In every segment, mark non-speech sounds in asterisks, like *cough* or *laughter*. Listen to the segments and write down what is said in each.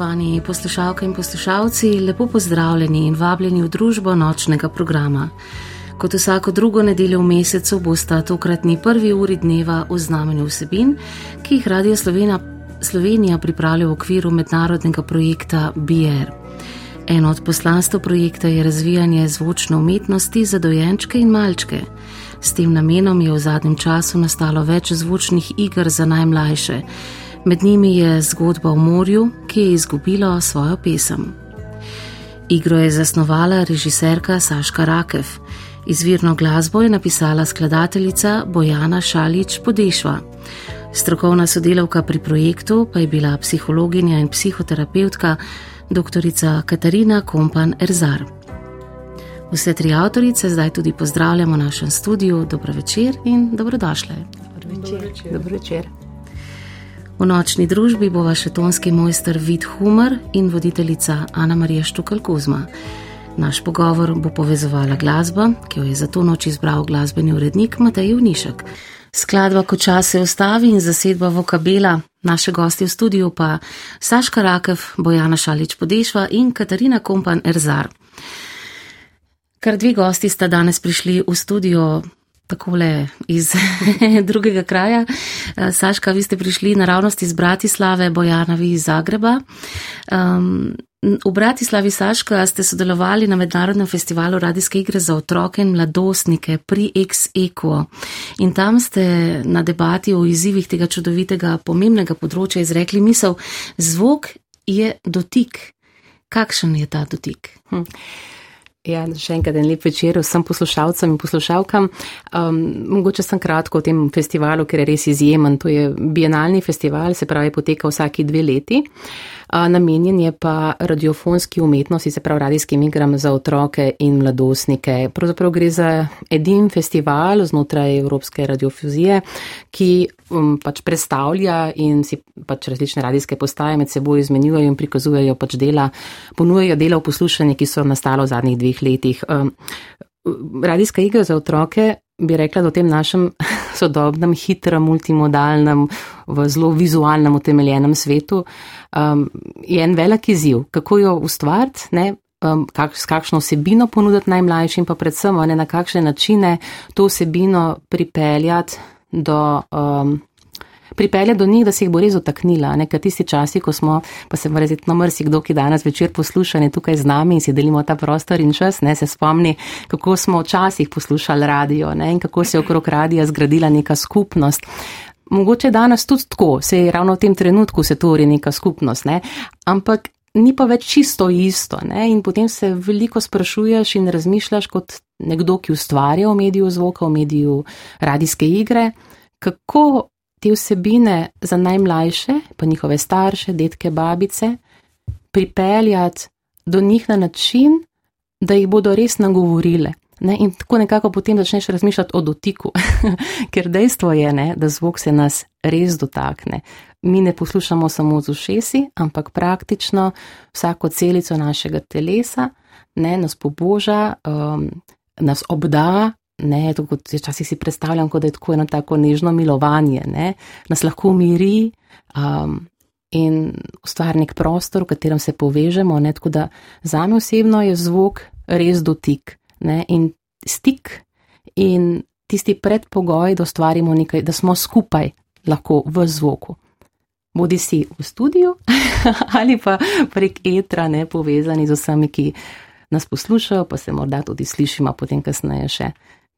Spoštovani poslušalke in poslušalci, lepo pozdravljeni in vabljeni v družbo nočnega programa. Kot vsako drugo nedeljo v mesecu bosta tokratni prvi uri dneva v znamenju vsebin, ki jih Radio Slovenija, Slovenija pripravlja v okviru mednarodnega projekta BR. Eno od poslanstv projekta je razvijanje zvočne umetnosti za dojenčke in malčke. S tem namenom je v zadnjem času nastalo več zvočnih iger za najmlajše. Med njimi je zgodba o morju, ki je izgubilo svojo pesem. Igro je zasnovala režiserka Saška Rakev, izvirno glasbo je napisala skladateljica Bojana Šalič Podešva. Strokovna sodelavka pri projektu pa je bila psihologinja in psihoterapeutka dr. Katarina Kompan Erzar. Vse tri avtorice zdaj tudi pozdravljamo v našem studiu. Dobro večer in dobrodošle. Dobro večer. Dobro večer. V nočni družbi bova še tonski mojster Vid Humor in voditeljica Ana Marija Štukal Kuzma. Naš pogovor bo povezovala glasba, ki jo je za to noč izbral glasbeni urednik Matej Unišek. Skladba, ko čas se ustavi in zasedba vokabela, naše gosti v studiu pa Saška Rakev, Bojana Šalič Podešva in Katarina Kompan Erzar. Kar dve gosti sta danes prišli v studio takole iz *laughs* drugega kraja. Eh, Saška, vi ste prišli naravnost iz Bratislave, Bojana, vi iz Zagreba. Um, v Bratislavi, Saška, ste sodelovali na mednarodnem festivalu radijske igre za otroke in mladostnike pri Ex-Equo. In tam ste na debati o izzivih tega čudovitega, pomembnega področja izrekli misel, zvok je dotik. Kakšen je ta dotik? Hm. Ja, še enkrat en lep večer vsem poslušalcem in poslušalkam. Um, mogoče sem kratko o tem festivalu, ker je res izjemen. To je bienalni festival, se pravi, poteka vsaki dve leti. Uh, namenjen je pa radiofonski umetnosti, se pravi radijskim igram za otroke in mladostnike. Pravzaprav gre za edin festival znotraj Evropske radiofuzije, ki um, pač predstavlja in si pač različne radijske postaje med seboj izmenjujejo in prikazujejo pač dela, ponujejo dela v poslušanje, ki so nastalo v zadnjih dveh letih. Um, radijska igra za otroke bi rekla, da v tem našem *laughs* sodobnem, hitrem, multimodalnem, v zelo vizualnem, utemeljenem svetu um, je en velik izziv, kako jo ustvariti, um, kak, s kakšno vsebino ponuditi najmlajšim, pa predvsem ne, na kakšne načine to vsebino pripeljati do. Um, pripelje do njih, da se jih bo res otaknila. Nekaj tisti časi, ko smo, pa se verjetno mrsikdo, ki danes večer posluša, ne tukaj z nami in si delimo ta prostor in čas, ne se spomni, kako smo včasih poslušali radio ne, in kako se je okrog radija zgradila neka skupnost. Mogoče danes tudi tako, se je ravno v tem trenutku se tvori neka skupnost, ne, ampak ni pa več čisto isto. Ne, in potem se veliko sprašuješ in razmišljaš kot nekdo, ki ustvarja v mediju zvoka, v mediju radijske igre, kako te vsebine za najmlajše, pa njihove starše, detke, babice, pripeljati do njih na način, da jih bodo res nagovorile. Ne? In tako nekako potem začneš razmišljati o dotiku, *laughs* ker dejstvo je, ne, da zvok se nas res dotakne. Mi ne poslušamo samo z ušesi, ampak praktično vsako celico našega telesa ne, nas poboža, um, nas obda, ne, tako kot včasih si predstavljam, kot da je tako eno tako nežno milovanje, ne, nas lahko umiri um, in ustvari nek prostor, v katerem se povežemo. Ne, tako da za me osebno je zvok res dotik ne, in stik in tisti predpogoj, da ustvarimo nekaj, da smo skupaj lahko v zvoku. bodi si v studiu *laughs* ali pa prek etra, ne povezani z vsemi, ki nas poslušajo, pa se morda tudi slišimo potem kasneje še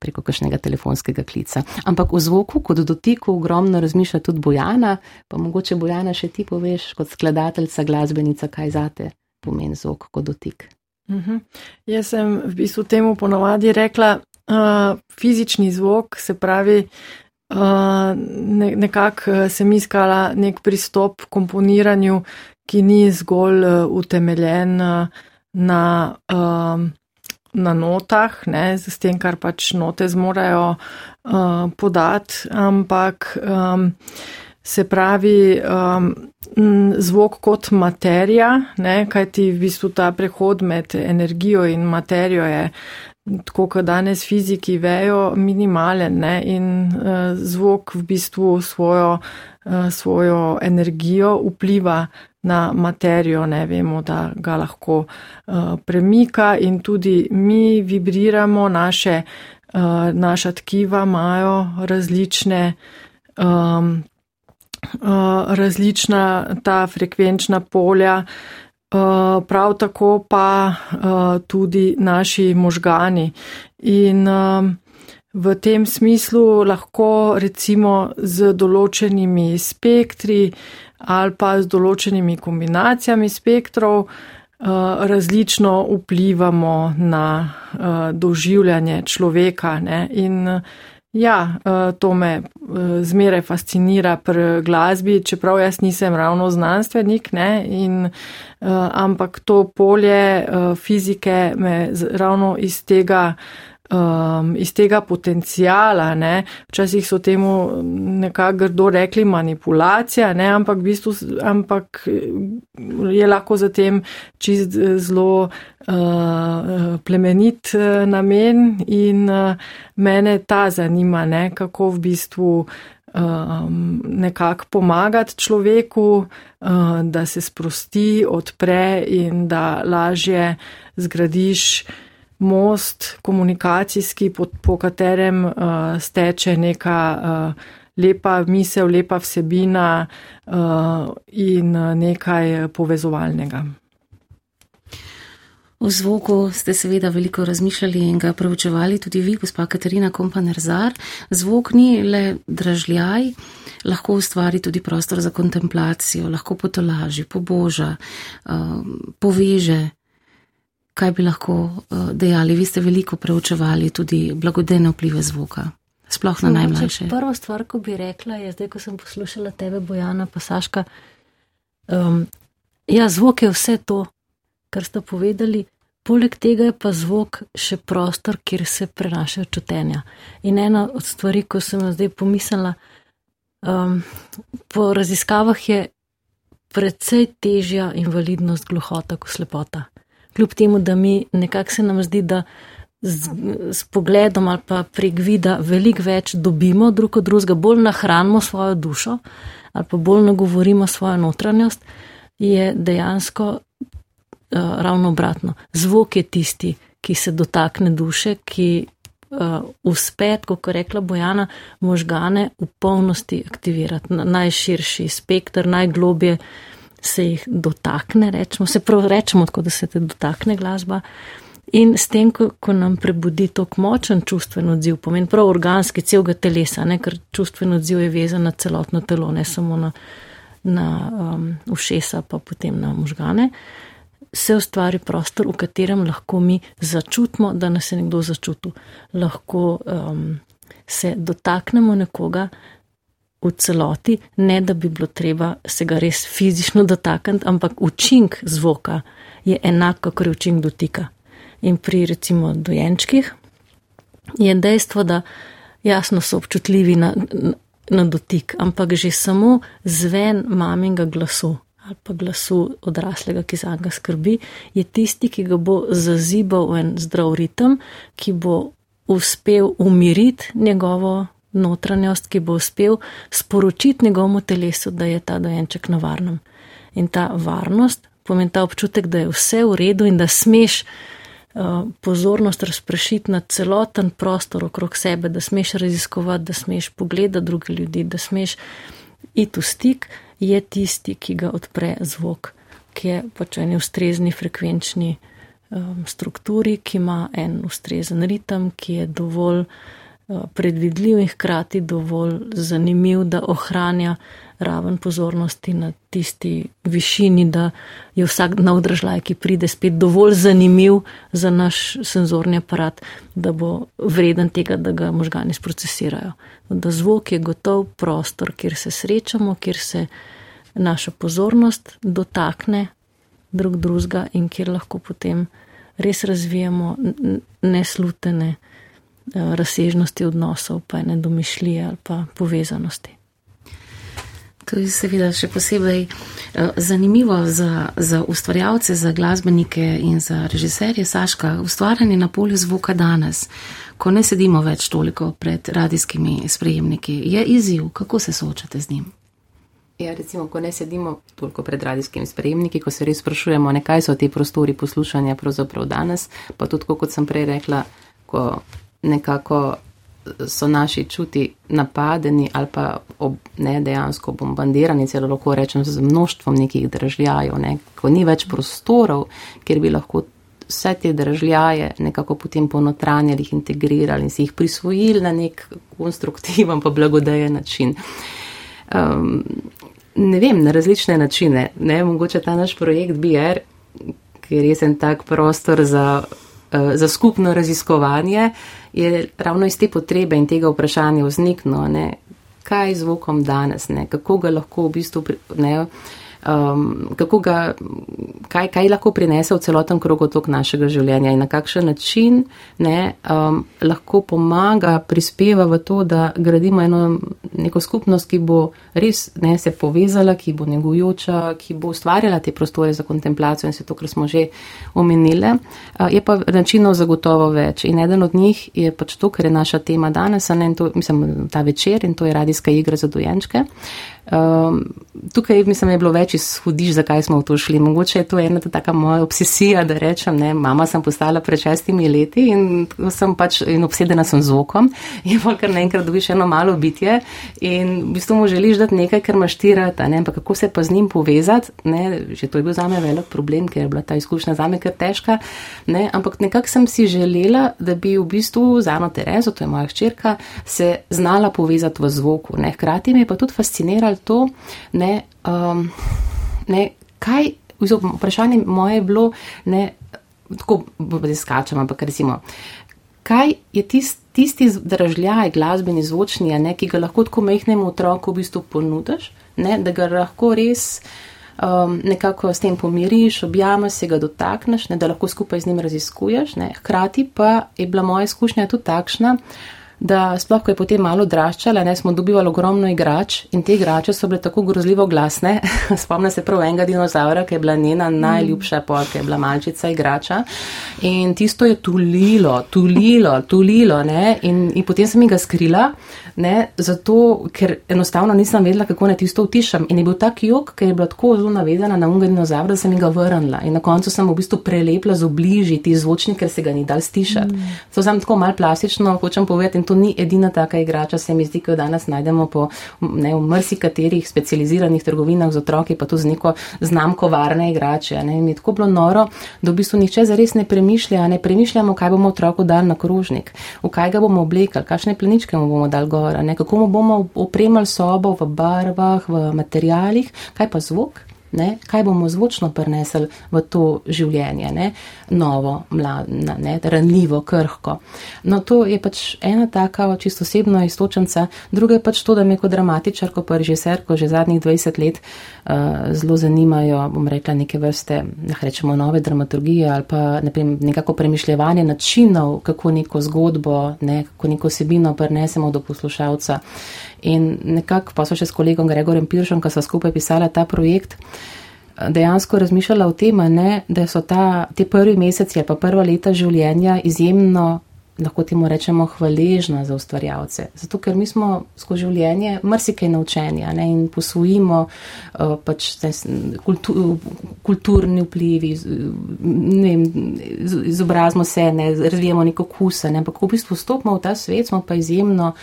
preko kakšnega telefonskega klica. Ampak v zvoku, kot dotiku, ogromno razmišlja tudi Bojana, pa mogoče Bojana še ti poveš, kot skladateljica, glasbenica, kaj zate pomeni zvok kot dotik. Uh mhm. -huh. Jaz sem v bistvu temu ponovadi rekla, uh, fizični zvok, se pravi, uh, ne, nekako uh, sem iskala nek pristop k komponiranju, ki ni zgolj uh, utemeljen uh, na. Uh, Na notah, ne, z tem, kar pač note zmorajo uh, podati, ampak um, se pravi um, zvok kot materija, ne, kajti v bistvu ta prehod med energijo in materijo je, tako kot danes fiziki vejo, minimalen ne, in uh, zvok v bistvu svojo, uh, svojo energijo vpliva na materijo, ne vemo, da ga lahko uh, premika in tudi mi vibriramo, naše, uh, naša tkiva imajo različne um, uh, različna ta frekvenčna polja, uh, prav tako pa uh, tudi naši možgani. In uh, v tem smislu lahko recimo z določenimi spektri ali pa z določenimi kombinacijami spektrov različno vplivamo na doživljanje človeka. Ne? In Ja, eh, to me eh, zmeraj fascinira pri glasbi, čeprav jaz nisem ravno znanstvenik, ne, in, eh, ampak to polje fizike me ravno iz tega um, iz tega potencijala, ne, včasih so temu nekako grdo rekli manipulacija, ne, ampak v bistvu, ampak je lahko zatem čist zelo uh, plemenit uh, namen in uh, mene ta zanima, ne, kako v bistvu um, nekako pomagati človeku, uh, da se sprosti, odpre in da lažje zgradiš most komunikacijski, po, po katerem uh, steče neka uh, lepa misel, lepa vsebina uh, in nekaj povezovalnega. O zvoku ste seveda veliko razmišljali in ga preučevali tudi vi, gospa Katarina Kompanerzar. Zvok ni le dražljaj, lahko ustvari tudi prostor za kontemplacijo, lahko potolaži, poboža, poveže kaj bi lahko uh, dejali? Vi ste veliko preučevali tudi blagodejne vplive zvoka, sploh na najmlajše. Prva stvar, ko bi rekla, je zdaj, ko sem poslušala tebe, Bojana Pasaška. Um, ja, zvok je vse to, kar ste povedali. Poleg tega je pa zvok še prostor, kjer se prenašajo čutenja. In ena od stvari, ko sem zdaj pomislila, um, po raziskavah je precej težja invalidnost gluhota kot slepota kljub temu, da mi nekako se nam zdi, da z, z pogledom ali pa prek vida veliko več dobimo drug od drugega, bolj nahranimo svojo dušo ali pa bolj nagovorimo svojo notranjost, je dejansko uh, ravno obratno. Zvok je tisti, ki se dotakne duše, ki uh, uspe, kot je rekla Bojana, možgane v polnosti aktivirati, na najširši spektr, najglobje se jih dotakne, rečemo, se prav rečemo, tako da se te dotakne glasba. In s tem, ko, ko nam prebudi tok močen čustven odziv, pomeni prav organski celega telesa, ne, ker čustven odziv je vezan na celotno telo, ne samo na, na um, ušesa, pa potem na možgane, se ustvari prostor, v katerem lahko mi začutimo, da nas je nekdo začutil. Lahko um, se dotaknemo nekoga, v celoti, ne da bi bilo treba se ga res fizično *laughs* dotakniti, ampak učink zvoka je enak, kot je učink dotika. In pri recimo dojenčkih je dejstvo, da jasno so občutljivi na, na dotik, ampak že samo zven maminga glasu ali pa glasu odraslega, ki za njega skrbi, je tisti, ki ga bo zazibal v en zdrav ritem, ki bo uspel umiriti njegovo notranjost, ki bo uspel sporočiti njegovemu telesu, da je ta dojenček na varnem. In ta varnost pomeni ta občutek, da je vse v redu in da smeš uh, pozornost razpršiti na celoten prostor okrog sebe, da smeš raziskovati, da smeš pogledati druge ljudi, da smeš iti v stik, je tisti, ki ga odpre zvok, ki je pač eni ustrezni frekvenčni um, strukturi, ki ima en ustrezen ritem, ki je dovolj uh, predvidljiv in hkrati dovolj zanimiv, da ohranja raven pozornosti na tisti višini, da je vsak nov držaj, ki pride spet dovolj zanimiv za naš senzorni aparat, da bo vreden tega, da ga možgani sprocesirajo. Da zvok je gotov prostor, kjer se srečamo, kjer se naša pozornost dotakne drug drugega in kjer lahko potem res razvijamo neslutene eh, razsežnosti odnosov, pa ene domišljije ali pa povezanosti. To je seveda še posebej uh, zanimivo za, za ustvarjalce, za glasbenike in za režiserje Saška. Ustvarjanje na polju zvoka danes, ko ne sedimo več toliko pred radijskimi sprejemniki, je izziv, kako se soočate z njim. Ja, recimo, ko ne sedimo toliko pred radijskimi sprejemniki, ko se res sprašujemo, ne, kaj so ti prostori poslušanja pravzaprav danes, pa tudi, kot sem prej rekla, ko nekako so naši čuti napadeni ali pa ob, ne dejansko bombardirani, celo lahko rečem, z množstvom nekih držljajev, ne, ko ni več prostorov, kjer bi lahko vse te držljaje nekako potem ponotranjali, integrirali in si jih prisvojili na nek konstruktiven pa blagodejen način. Um, ne vem, na različne načine. Ne, mogoče ta naš projekt BR, ki je res en tak prostor za, uh, za skupno raziskovanje, uh, je ravno iz te potrebe in tega vprašanja vzniknilo, kaj je zvokom danes, ne? kako ga lahko v bistvu. Ne, um, kako ga, kaj, kaj lahko prinese v celoten krog otok našega življenja in na kakšen način ne, um, lahko pomaga, prispeva v to, da gradimo eno neko skupnost, ki bo res ne, se povezala, ki bo negujoča, ki bo ustvarjala te prostore za kontemplacijo in se to, kar smo že omenili. Uh, je pa načinov zagotovo več in eden od njih je pač to, kar je naša tema danes, ne, to, mislim, ta večer in to je radijska igra za dojenčke. Um, tukaj mislim, je bilo več izhodiš, zakaj smo v to šli. Mogoče je to ena taka moja obsesija, da rečem, ne, mama sem postala pred šestimi leti in sem pač in obsedena sem zvokom in pa kar naenkrat dobiš eno malo bitje in v bistvu mu želiš dati nekaj, kar imaš tirati, ne, ampak kako se pa z njim povezati, ne, že to je bil zame velik problem, ker je bila ta izkušnja zame kar težka, ne, ampak nekako sem si želela, da bi v bistvu z Ano Terezo, to je moja hčerka, se znala povezati v zvoku, ne, hkrati me je pa tudi fasciniralo, ali to, ne, um, ne kaj, vprašanje moje je bilo, ne, tako da skačem, ampak recimo, kaj je tist, tisti držljaj glasbeni zvočni, ne, ki ga lahko tako mehnem otroku v bistvu ponudiš, ne, da ga lahko res um, nekako s tem pomiriš, objameš se ga dotakneš, ne, da lahko skupaj z njim raziskuješ, ne, hkrati pa je bila moja izkušnja tudi takšna, da sploh, ko je potem malo odraščala, ne, smo dobivali ogromno igrač in te igrače so bile tako grozljivo glasne. *laughs* Spomnim se prav enega dinozaura, ki je bila njena najljubša polka, je bila malčica igrača in tisto je tulilo, tulilo, tulilo, ne, in, in potem sem ga skrila, ne, zato, ker enostavno nisem vedela, kako naj tisto utišam in je bil tak jok, ker je bila tako zelo navedena na unga dinozaura, da sem ga vrnila in na koncu sem v bistvu prelepla z obliži ti zvočnik, ker se ga ni dal stišati. Mm. To sem tako mal plastično, hočem povedati to ni edina taka igrača, se mi zdi, ki jo danes najdemo po ne, v mrsikaterih specializiranih trgovinah z otroki, pa tudi z neko znamko varne igrače. Ne. In je tako bilo noro, da v bistvu nihče zares ne premišlja, ne premišljamo, kaj bomo otroku dali na krožnik, v kaj ga bomo oblekali, kakšne pleničke mu bomo dali gor, ne, kako mu bomo opremali sobo v barvah, v materijalih, kaj pa zvok ne, kaj bomo zvočno prenesli v to življenje, ne, novo, mladno, ne, ranljivo, krhko. No, to je pač ena taka čisto osebna istočenca, druga je pač to, da me kot dramatičarko, pa režiserko že zadnjih 20 let uh, zelo zanimajo, bom rekla, neke vrste, da rečemo, nove dramaturgije ali pa neprem, nekako premišljevanje načinov, kako neko zgodbo, ne, kako neko sebino prenesemo do poslušalca. In nekako pa so še s kolegom Gregorjem Piršom, ko so skupaj pisala ta projekt, dejansko razmišljala o tem, ne, da so ta, te prvi meseci ali pa prva leta življenja izjemno, lahko temu rečemo, hvaležna za ustvarjalce. Zato, ker mi smo skozi življenje mrsikaj naučeni ne, in posvojimo uh, pač kultu, kulturni vplivi, ne vem, izobrazimo se, ne, razvijamo neko kuse, ne, ampak v bistvu stopimo v ta svet, smo pa izjemno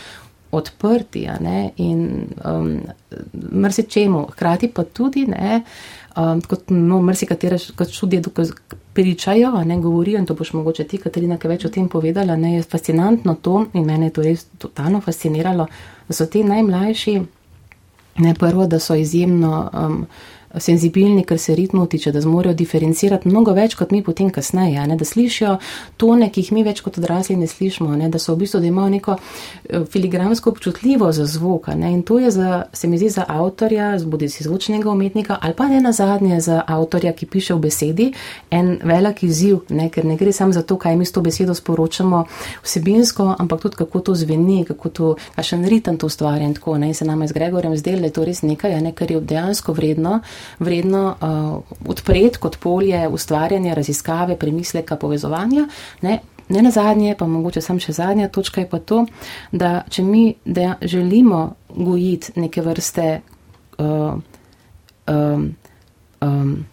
odprti ne, in um, mrsičemu, hkrati pa tudi ne. Um, kot no, mrzikatere študije pričajo, ne govorijo, in to boš mogoče ti, Katarina, kaj več o tem povedala, ne, je fascinantno to in mene je to res totalno fasciniralo, da so ti najmlajši, ne prvo, da so izjemno. Um, senzibilni, ker se ritmo tiče, da zmorejo diferencirati mnogo več kot mi potem kasneje, ne, da slišijo tone, ki jih mi več kot odrasli ne slišimo, ne, da so v bistvu, da imajo neko eh, filigransko občutljivo za zvok. Ne, in to je za, se mi zdi za avtorja, bodi si zvočnega umetnika ali pa ne na zadnje za avtorja, ki piše v besedi, en velik izziv, ne, ker ne gre samo za to, kaj mi s to besedo sporočamo vsebinsko, ampak tudi kako to zveni, kako to, kakšen ritem to ustvarja in tako. Ne, in se nam je z Gregorjem zdelo, da je to res nekaj, ne, kar je dejansko vredno vredno uh, odpreti kot polje ustvarjanja, raziskave, premisleka, povezovanja. Ne? Ne na zadnje, pa mogoče sam še zadnja točka je pa to, da če mi da želimo gojiti neke vrste uh, um, um,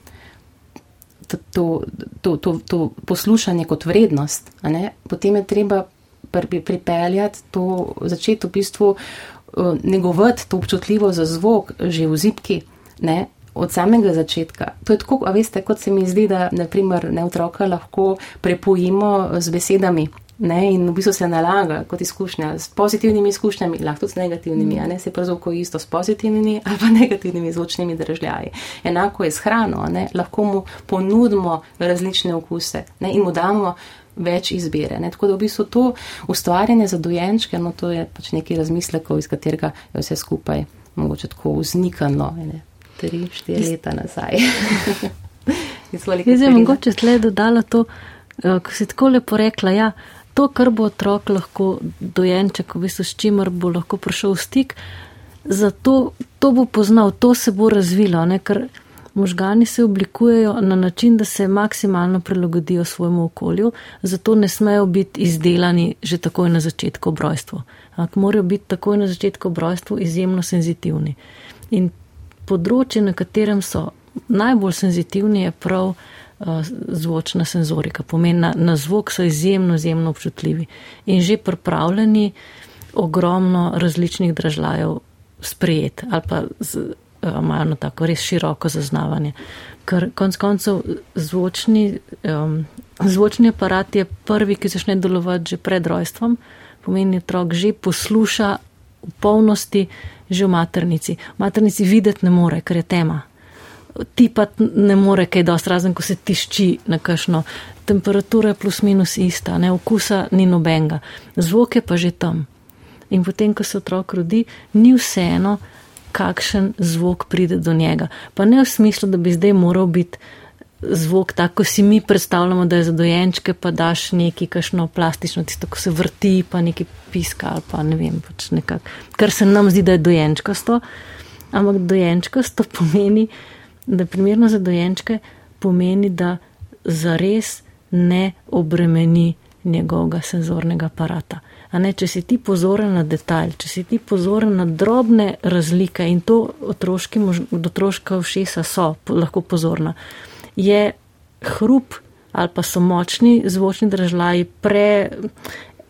to, to, to, to poslušanje kot vrednost, ne, potem je treba pripeljati to, začeti v bistvu uh, negovati to občutljivo za zvok že v zipki, ne, od samega začetka. To je tako, a veste, kot se mi zdi, da naprimer ne otroka lahko prepojimo z besedami. Ne, in v bistvu se nalaga kot izkušnja s pozitivnimi izkušnjami, lahko tudi s negativnimi, a ne se pravzaprav isto s pozitivnimi *laughs* ali pa negativnimi zvočnimi držljaji. Enako je s hrano, ne, lahko mu ponudimo različne okuse ne, in mu damo več izbire. Ne. Tako da v bistvu to ustvarjanje za dojenčke, no to je pač neki razmislekov, iz katerega je vse skupaj mogoče tako vznikano. Ne tri, štiri leta nazaj. *laughs* Jaz sem mogoče sled dodala to, eh, ko si tako lepo rekla, ja, to, kar bo otrok lahko dojenček, v bistvu s čimer bo lahko prišel v stik, zato to bo poznal, to se bo razvilo, ne, ker možgani se oblikujejo na način, da se maksimalno prilagodijo svojemu okolju, zato ne smejo biti izdelani že takoj na začetku obrojstva. Morajo biti takoj na začetku obrojstva izjemno senzitivni. In področje, na katerem so najbolj senzitivni, je prav uh, zvočna senzorika. Pomeni, na, na zvok so izjemno, izjemno občutljivi in že pripravljeni ogromno različnih držav sprejeti ali pa z, uh, imajo na tako res široko zaznavanje. Ker konc koncev zvočni, um, zvočni aparat je prvi, ki začne delovati že pred rojstvom, pomeni, otrok že posluša v polnosti že v maternici. V maternici videti ne more, ker je tema. Tipati ne more, kaj dosti razen, ko se tišči na kašno. Temperatura je plus minus ista, ne okusa ni nobenga. Zvok je pa že tam. In potem, ko se otrok rodi, ni vseeno, kakšen zvok pride do njega. Pa ne v smislu, da bi zdaj moral biti zvok, tako si mi predstavljamo, da je za dojenčke, pa daš neki kašno plastično, tisto, ko se vrti, pa neki piska ali pa ne vem, pač nekak, kar se nam zdi, da je dojenčkasto. Ampak dojenčkasto *laughs* pomeni, da primerno za dojenčke pomeni, da zares ne obremeni njegovega senzornega aparata. A ne, če si ti pozoren na detalj, če si ti pozoren na drobne razlike in to otroški, otroška všesa so lahko pozorna je hrup ali pa so močni zvočni držaji pre,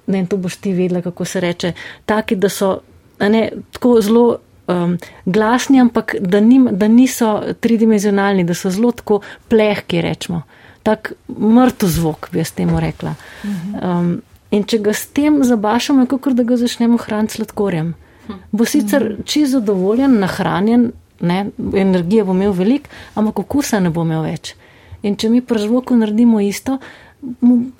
ne vem, to boš ti vedela, kako se reče, taki, da so ne, tako zelo um, glasni, ampak da, nim, da niso tridimenzionalni, da so zelo tako plehki, rečemo. Tak mrtev zvok, bi jaz temu rekla. Um, in če ga s tem zabašamo, je kot da ga začnemo hraniti sladkorjem. Bo sicer čisto zadovoljen, nahranjen, ne, energije bo imel veliko, ampak okusa ne bo imel več. In če mi pri zvoku naredimo isto,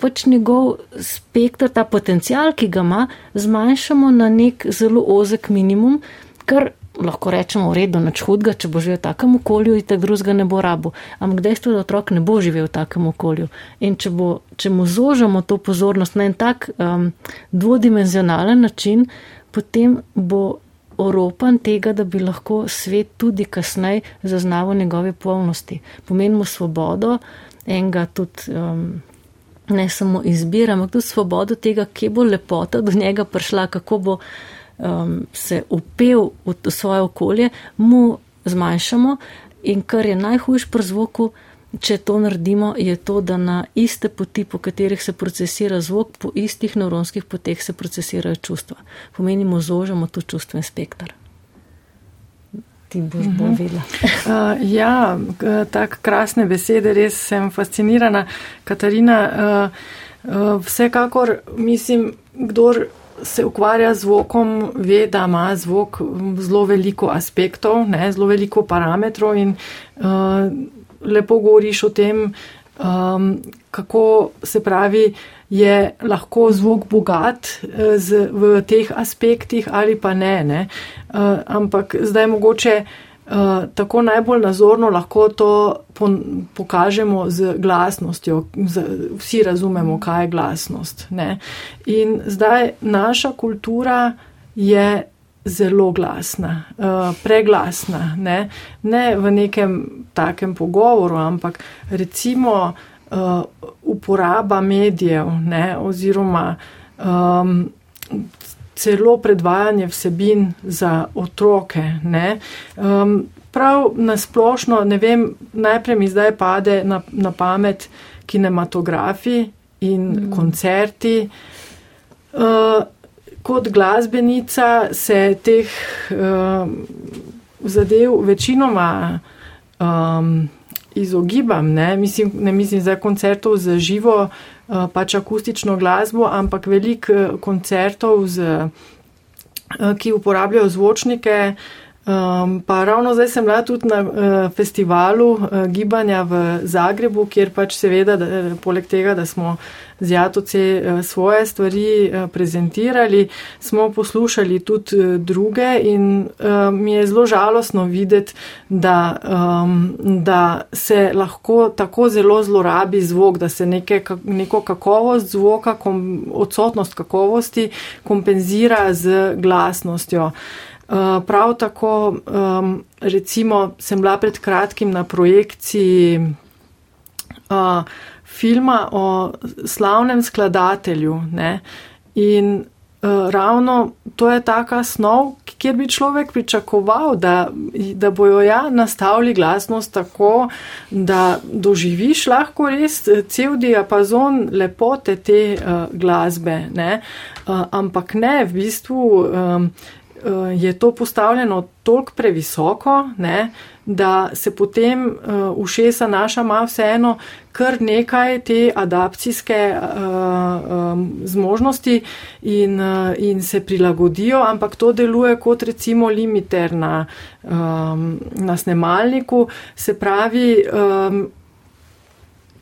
pač njegov spektr, ta potencial, ki ga ima, zmanjšamo na nek zelo ozek minimum, kar lahko rečemo v redu, nač hudga, če bo živel v takem okolju in te drugega ne bo rabo. Ampak dejstvo, da otrok ne bo živel v takem okolju. In če, bo, če mu zožamo to pozornost na en tak um, dvodimenzionalen način, potem bo oropan tega, da bi lahko svet tudi kasneje zaznaval njegove polnosti. Pomenimo svobodo, enega tudi. Um, Ne samo izbira, ampak tudi svobodo tega, kje bo lepota do njega prišla, kako bo um, se upel v svoje okolje, mu zmanjšamo. In kar je najhujš pri zvoku, če to naredimo, je to, da na iste poti, po katerih se procesira zvok, po istih nevronskih poteh se procesirajo čustva. Pomenimo, zožamo tu čustven spektr. Ti boš uh -huh. bolj mhm. vedela. *laughs* uh, ja, tako krasne besede, res sem fascinirana. Katarina, uh, uh, vsekakor mislim, kdor se ukvarja z zvokom, ve, da ima zvok zelo veliko aspektov, ne, zelo veliko parametrov in uh, lepo govoriš o tem, um, kako se pravi, je lahko zvok bogat uh, z, v teh aspektih ali pa ne. ne. Uh, ampak zdaj mogoče. Uh, tako najbolj nazorno lahko to po, pokažemo z glasnostjo. Z, vsi razumemo, kaj je glasnost. Ne? In zdaj naša kultura je zelo glasna, uh, preglasna. Ne? ne v nekem takem pogovoru, ampak recimo uh, uporaba medijev ne? oziroma um, celo predvajanje vsebin za otroke. Um, prav nasplošno, ne vem, najprej mi zdaj pade na, na pamet kinematografi in mm. koncerti. Uh, kot glasbenica se teh uh, zadev večinoma um, izogibam. Ne mislim, ne mislim za koncertov za živo, uh, pač akustično glasbo, ampak veliko uh, koncertov, z, uh, ki uporabljajo zvočnike. Um, pa ravno zdaj sem bila tudi na uh, festivalu uh, gibanja v Zagrebu, kjer pač seveda, da, poleg tega, da smo z Jatoce uh, svoje stvari uh, prezentirali, smo poslušali tudi uh, druge in uh, mi je zelo žalostno videti, da, um, da se lahko tako zelo zlorabi zvok, da se neke, neko kakovost zvoka, kom, odsotnost kakovosti kompenzira z glasnostjo. Eh, prav tako, um, recimo, sem bila pred kratkim na projekciji uh, filma o slavnem skladatelju. Ne? In uh, ravno to je taka snov, kjer bi človek pričakoval, da, da bojo ja nastavili glasnost tako, da doživiš lahko res cel diapazon lepote te uh, glasbe. Ne? Uh, ampak ne, v bistvu. Um, Eh, je to postavljeno toliko previsoko, ne, da se potem uh, ušesa naša ima vseeno kar nekaj te adapcijske uh, um, zmožnosti in, uh, in se prilagodijo, ampak to deluje kot recimo limiter na, um, na snemalniku, se pravi, um,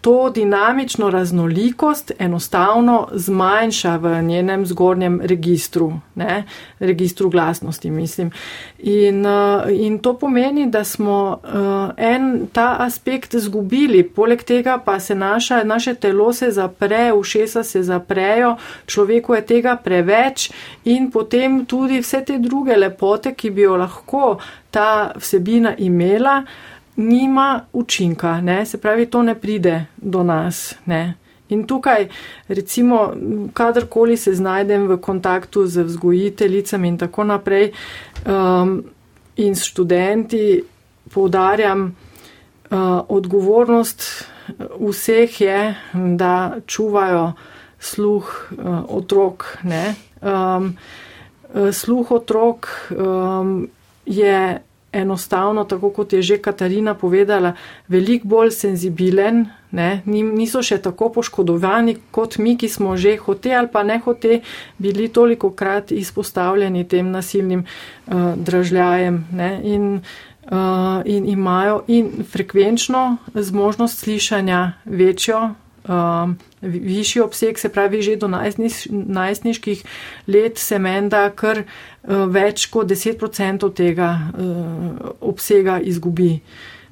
to dinamično raznolikost enostavno zmanjša v njenem zgornjem registru, ne, registru glasnosti, mislim. In, uh, in to pomeni, da smo uh, en ta aspekt zgubili, poleg tega pa se naša, naše telo se zapre, ušesa se zaprejo, človeku je tega preveč in potem tudi vse te druge lepote, ki bi jo lahko ta vsebina imela, nima učinka, ne? se pravi, to ne pride do nas. Ne? In tukaj, recimo, kadarkoli se znajdem v kontaktu z vzgojiteljicami in tako naprej, um, in s študenti, poudarjam, uh, odgovornost vseh je, da čuvajo sluh uh, otrok. Um, sluh otrok um, je enostavno, tako kot je že Katarina povedala, veliko bolj senzibilen, ne? niso še tako poškodovani kot mi, ki smo že hote ali pa ne hote bili toliko krat izpostavljeni tem nasilnim uh, dražljajem ne? in, uh, in imajo in frekvenčno zmožnost slišanja večjo um, višji obseg, se pravi, že do najstniš, najstniških let se menda kar uh, več kot 10% tega uh, obsega izgubi,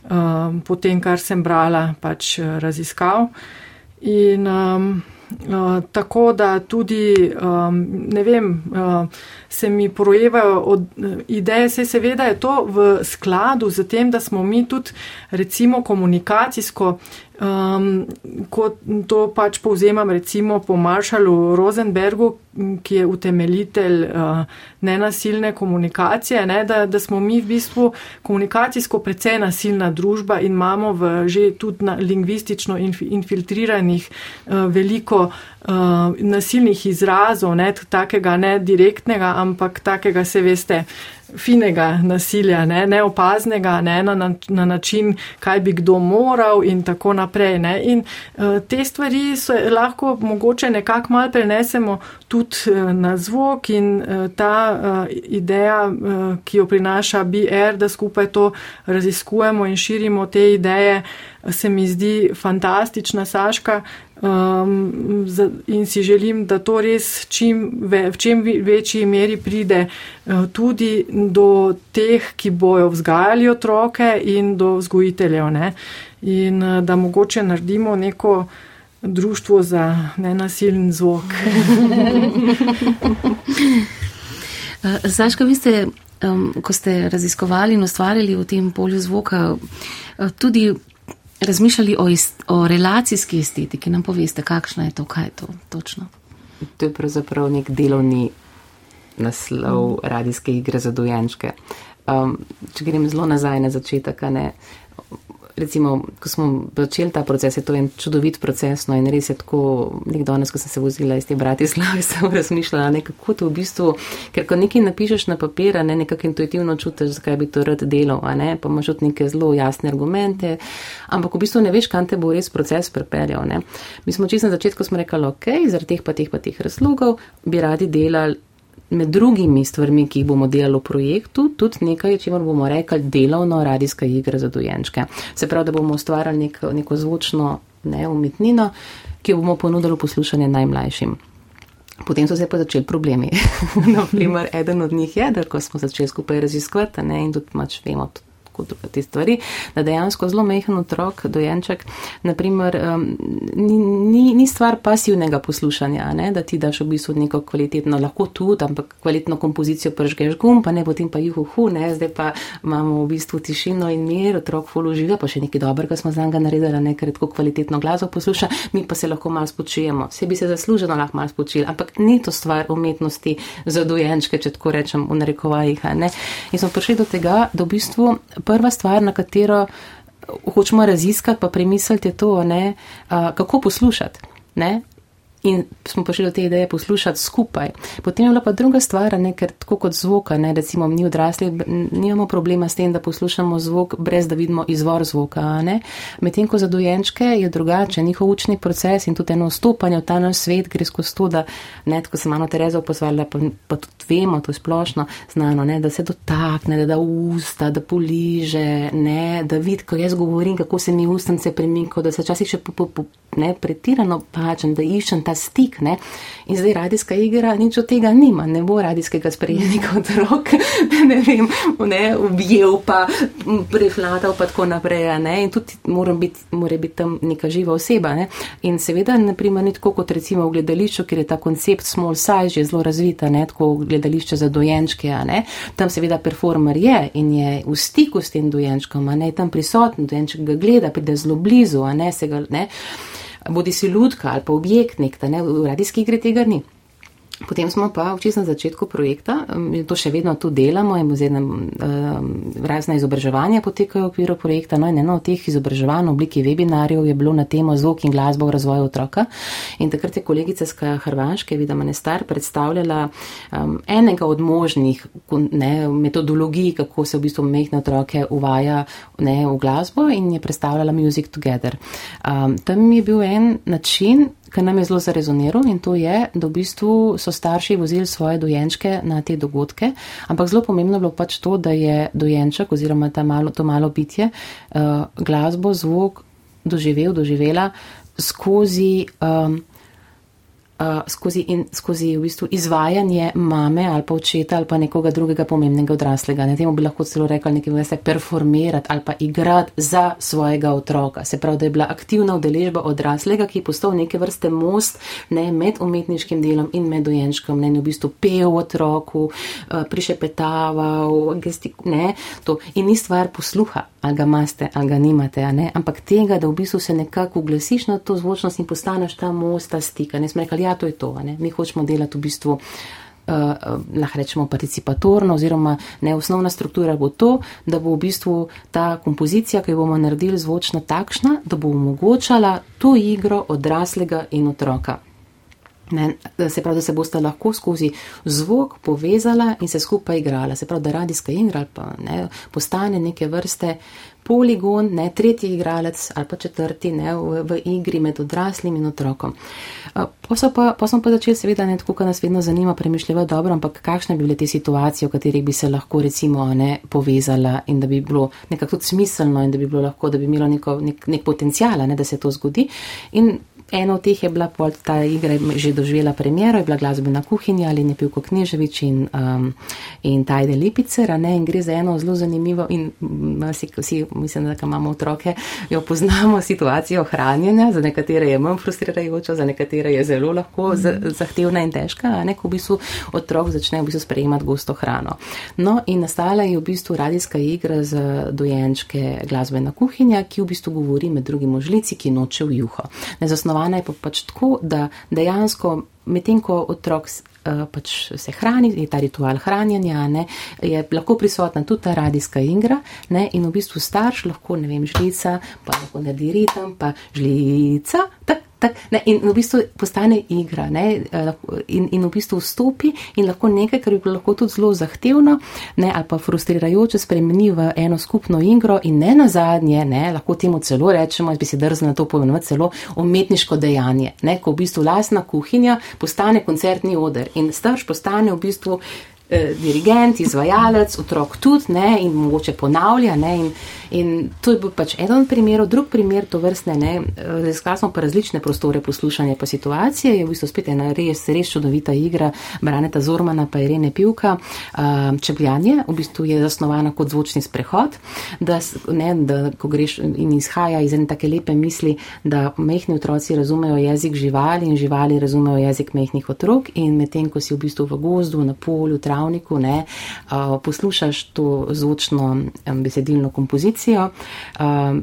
um, potem, kar sem brala, pač uh, raziskav. In, um, Uh, tako da tudi, um, ne vem, uh, se mi projevajo od uh, ideje, se seveda je to v skladu z tem, da smo mi tudi recimo komunikacijsko Um, kot to pač povzemam recimo po Marshallu Rosenbergu, ki je utemeljitelj uh, nenasilne komunikacije, ne, da, da smo mi v bistvu komunikacijsko precej nasilna družba in imamo v že tudi na, lingvistično inf, infiltriranih uh, veliko uh, nasilnih izrazov, ne takega ne direktnega, ampak takega se veste finega nasilja, ne, neopaznega, ne, na, na način, kaj bi kdo moral in tako naprej. Ne. In uh, te stvari so lahko mogoče nekako mal prenesemo tudi uh, na zvok in uh, ta uh, ideja, uh, ki jo prinaša BR, da skupaj to raziskujemo in širimo te ideje, se mi zdi fantastična, Saška. Um, in si želim, da to res čim ve, v čim večji meri pride uh, tudi do teh, ki bojo vzgajali otroke in do vzgojiteljev. Ne? In uh, da mogoče naredimo neko društvo za nenasilen zvok. *laughs* Zaška, vi ste, um, ko ste raziskovali in ustvarjali v tem polju zvoka, uh, tudi razmišljali o, ist, o relacijski estetiki. Nam poveste, kakšna je to, kaj je to točno? To je pravzaprav nek delovni naslov mm. radijske igre za dojenčke. Um, če grem zelo nazaj na začetek, ne, recimo, ko smo začeli ta proces, je to en čudovit proces. No, in res je tako, nek danes, ko sem se vozila iz te Bratislave, *laughs* sem razmišljala, ne, kako to v bistvu, ker ko nekaj napišeš na papir, ne, nekako intuitivno čutiš, zakaj bi to rad delal, ne, pa imaš tudi neke zelo jasne argumente, ampak v bistvu ne veš, kam te bo res proces pripeljal. Ne. Mi smo čisto na začetku rekli, ok, zaradi teh pa teh pa teh razlogov bi radi delali med drugimi stvarmi, ki jih bomo delali v projektu, tudi nekaj, če bomo rekli, delovno radijska igra za dojenčke. Se pravi, da bomo ustvarjali nek, neko zvočno ne, umetnino, ki jo bomo ponudili poslušanje najmlajšim. Potem so se pa začeli problemi. *laughs* Naprimer, eden od njih je, da ko smo začeli skupaj raziskovati ne, in tudi mač vemo, kot te stvari, da dejansko zelo mehen otrok, dojenček, naprimer, ni, ni, ni stvar pasivnega poslušanja, ne, da ti daš v bistvu neko kvalitetno, lahko tudi, ampak kvalitetno kompozicijo pržgeš gum, pa ne potem pa juhu, ne, zdaj pa imamo v bistvu tišino in mir, otrok fulu živa, pa še nekaj dobrega smo za njega naredili, nekaj redko kvalitetno glasbo posluša, mi pa se lahko malo spočijemo, se bi se zasluženo lahko malo spočili, ampak ni to stvar umetnosti za dojenčke, če tako rečem v narekovajih, ne. In smo prišli do tega, da v bistvu prva stvar, na katero hočemo raziskati, pa premisliti, je to, ne, kako poslušati. Ne? In smo prišli do te ideje poslušati skupaj. Potem je bila pa druga stvar, ne, ker tako kot zvoka, ne, recimo mi odrasli, nimamo problema s tem, da poslušamo zvok, brez da vidimo izvor zvoka. Medtem ko za dojenčke je drugače, njihov učni proces in tudi eno vstopanje v ta naš svet gre skozi to, da, ne, ko sem malo Terezo pozvala, pa, pa tudi vemo, to je splošno znano, ne, da se dotakne, da da usta, da poliže, ne, da vidi, ko jaz govorim, kako se mi ustnice premikajo, da se včasih še po, po, po, ne, pretirano pačem, da iščem ta stik. Ne? In zdaj radijska igra nič od tega nima, ne bo radijskega sprejemnika *laughs* od rok, ne vem, ne, objel pa, preflatal pa tako naprej. Ne? In tudi mora biti, mora biti tam neka živa oseba. Ne? In seveda, naprimer, ni tako kot recimo v gledališču, kjer je ta koncept small size že zelo razvita, ne? tako gledališče za dojenčke. Tam seveda performer je in je v stiku s tem dojenčkom, ne tam prisoten, dojenček ga gleda, pride zelo blizu, a ne se ga. Ne? Bodi si ljudka ali pa objekt nek, da ne v radijski igri tega ni. Potem smo pa včasih na začetku projekta, to še vedno tu delamo, in zdaj nam um, razne izobraževanja potekajo v okviru projekta. No, in eno od teh izobraževanj v obliki webinarjev je bilo na temo zvok in glasba v razvoju otroka. In takrat je kolegica z Hrvaške, Vida Manestar, predstavljala um, enega od možnih ne, metodologij, kako se v bistvu mehne otroke uvaja ne, v glasbo in je predstavljala Music Together. Um, tam je bil en način, kar nam je zelo zarezoniral in to je, da v bistvu so starši vozili svoje dojenčke na te dogodke, ampak zelo pomembno je bilo pač to, da je dojenček oziroma malo, to malo bitje uh, glasbo, zvok doživel, doživela skozi. Um, skozi, in, skozi v bistvu izvajanje mame ali pa očeta ali pa nekoga drugega pomembnega odraslega. Ne temu bi lahko celo rekli nekaj, se performirati ali pa igrati za svojega otroka. Se pravi, da je bila aktivna udeležba odraslega, ki je postal neke vrste most ne, med umetniškim delom in med dojenčkom, ne, in v bistvu pel otroku, prišepetaval, gestik, ne, to. In ni stvar posluha ali ga imate, ali ga nimate, ampak tega, da v bistvu se nekako uglasiš na to zvočnost in postaneš ta most, ta stika. Ne smo rekli, ja, to je to, mi hočemo delati v bistvu. Uh, lahko rečemo participatorno, oziroma ne osnovna struktura bo to, da bo v bistvu ta kompozicija, ki jo bomo naredili zvočno takšna, da bo omogočala to igro odraslega in otroka. Ne, se pravi, da se boste lahko skozi zvok povezala in se skupaj igrala. Se pravi, da radijska igra pa ne, postane neke vrste poligon, ne tretji igralec ali pa četrti ne, v, v igri med odraslim in otrokom. Pa, pa, pa smo pa začeli seveda ne tako, kar nas vedno zanima, premišljati dobro, ampak kakšne bi bile te situacije, v katerih bi se lahko recimo ne povezala in da bi bilo nekako tudi smiselno in da bi bilo lahko, da bi imelo neko, nek, nek potencijal, ne, da se to zgodi. In Ena od teh je bila pol ta igra, že doživela premjero, je bila glasbena kuhinja ali ne pivko Kneževič in, um, in Tajde Lipicer, ne, in gre za eno zelo zanimivo in vsi, vsi mislim, da imamo otroke, jo poznamo situacijo hranjenja, za nekatere je manj frustrirajoča, za nekatere je zelo lahko zahtevna in težka, ne, ko v bistvu otrok začne v bistvu sprejemati gosto hrano. No, in nastala je v bistvu radijska igra za dojenčke glasbena kuhinja, ki v bistvu govori med drugim o žlici, ki noče v juho. Ne, zasnovana je pa pač tako, da dejansko medtem, ko otrok uh, pač se hrani, je ta ritual hranjenja, ne, je lahko prisotna tudi ta radijska igra ne, in v bistvu starš lahko, ne vem, žlica, pa lahko naredi ritem, pa žlica, tak, tak, ne, in v bistvu postane igra ne, eh, in, in v bistvu vstopi in lahko nekaj, kar bi bilo lahko tudi zelo zahtevno ne, ali pa frustrirajoče spremeni v eno skupno igro in ne na zadnje, ne, lahko temu celo rečemo, jaz bi si drznila to pomenovati celo umetniško dejanje, ne, ko v bistvu lasna kuhinja postane koncertni oder in starš postane v bistvu dirigent, izvajalec, otrok tudi ne, in mogoče ponavlja. Ne, in, in to je pač eden primer, drug primer to vrstne. Raziskali smo pa različne prostore poslušanja pa situacije. Je v bistvu spet ena res, res čudovita igra Braneta Zormana pa Irene Pivka. Uh, čebljanje v bistvu je zasnovana kot zvočni sprehod, da, ne, da ko greš in izhaja iz ene take lepe misli, da mehni otroci razumejo jezik živali in živali razumejo jezik mehnih otrok in medtem, ko si v bistvu v gozdu, na polju, travniku, ne, uh, poslušaš to zvočno besedilno kompozicijo.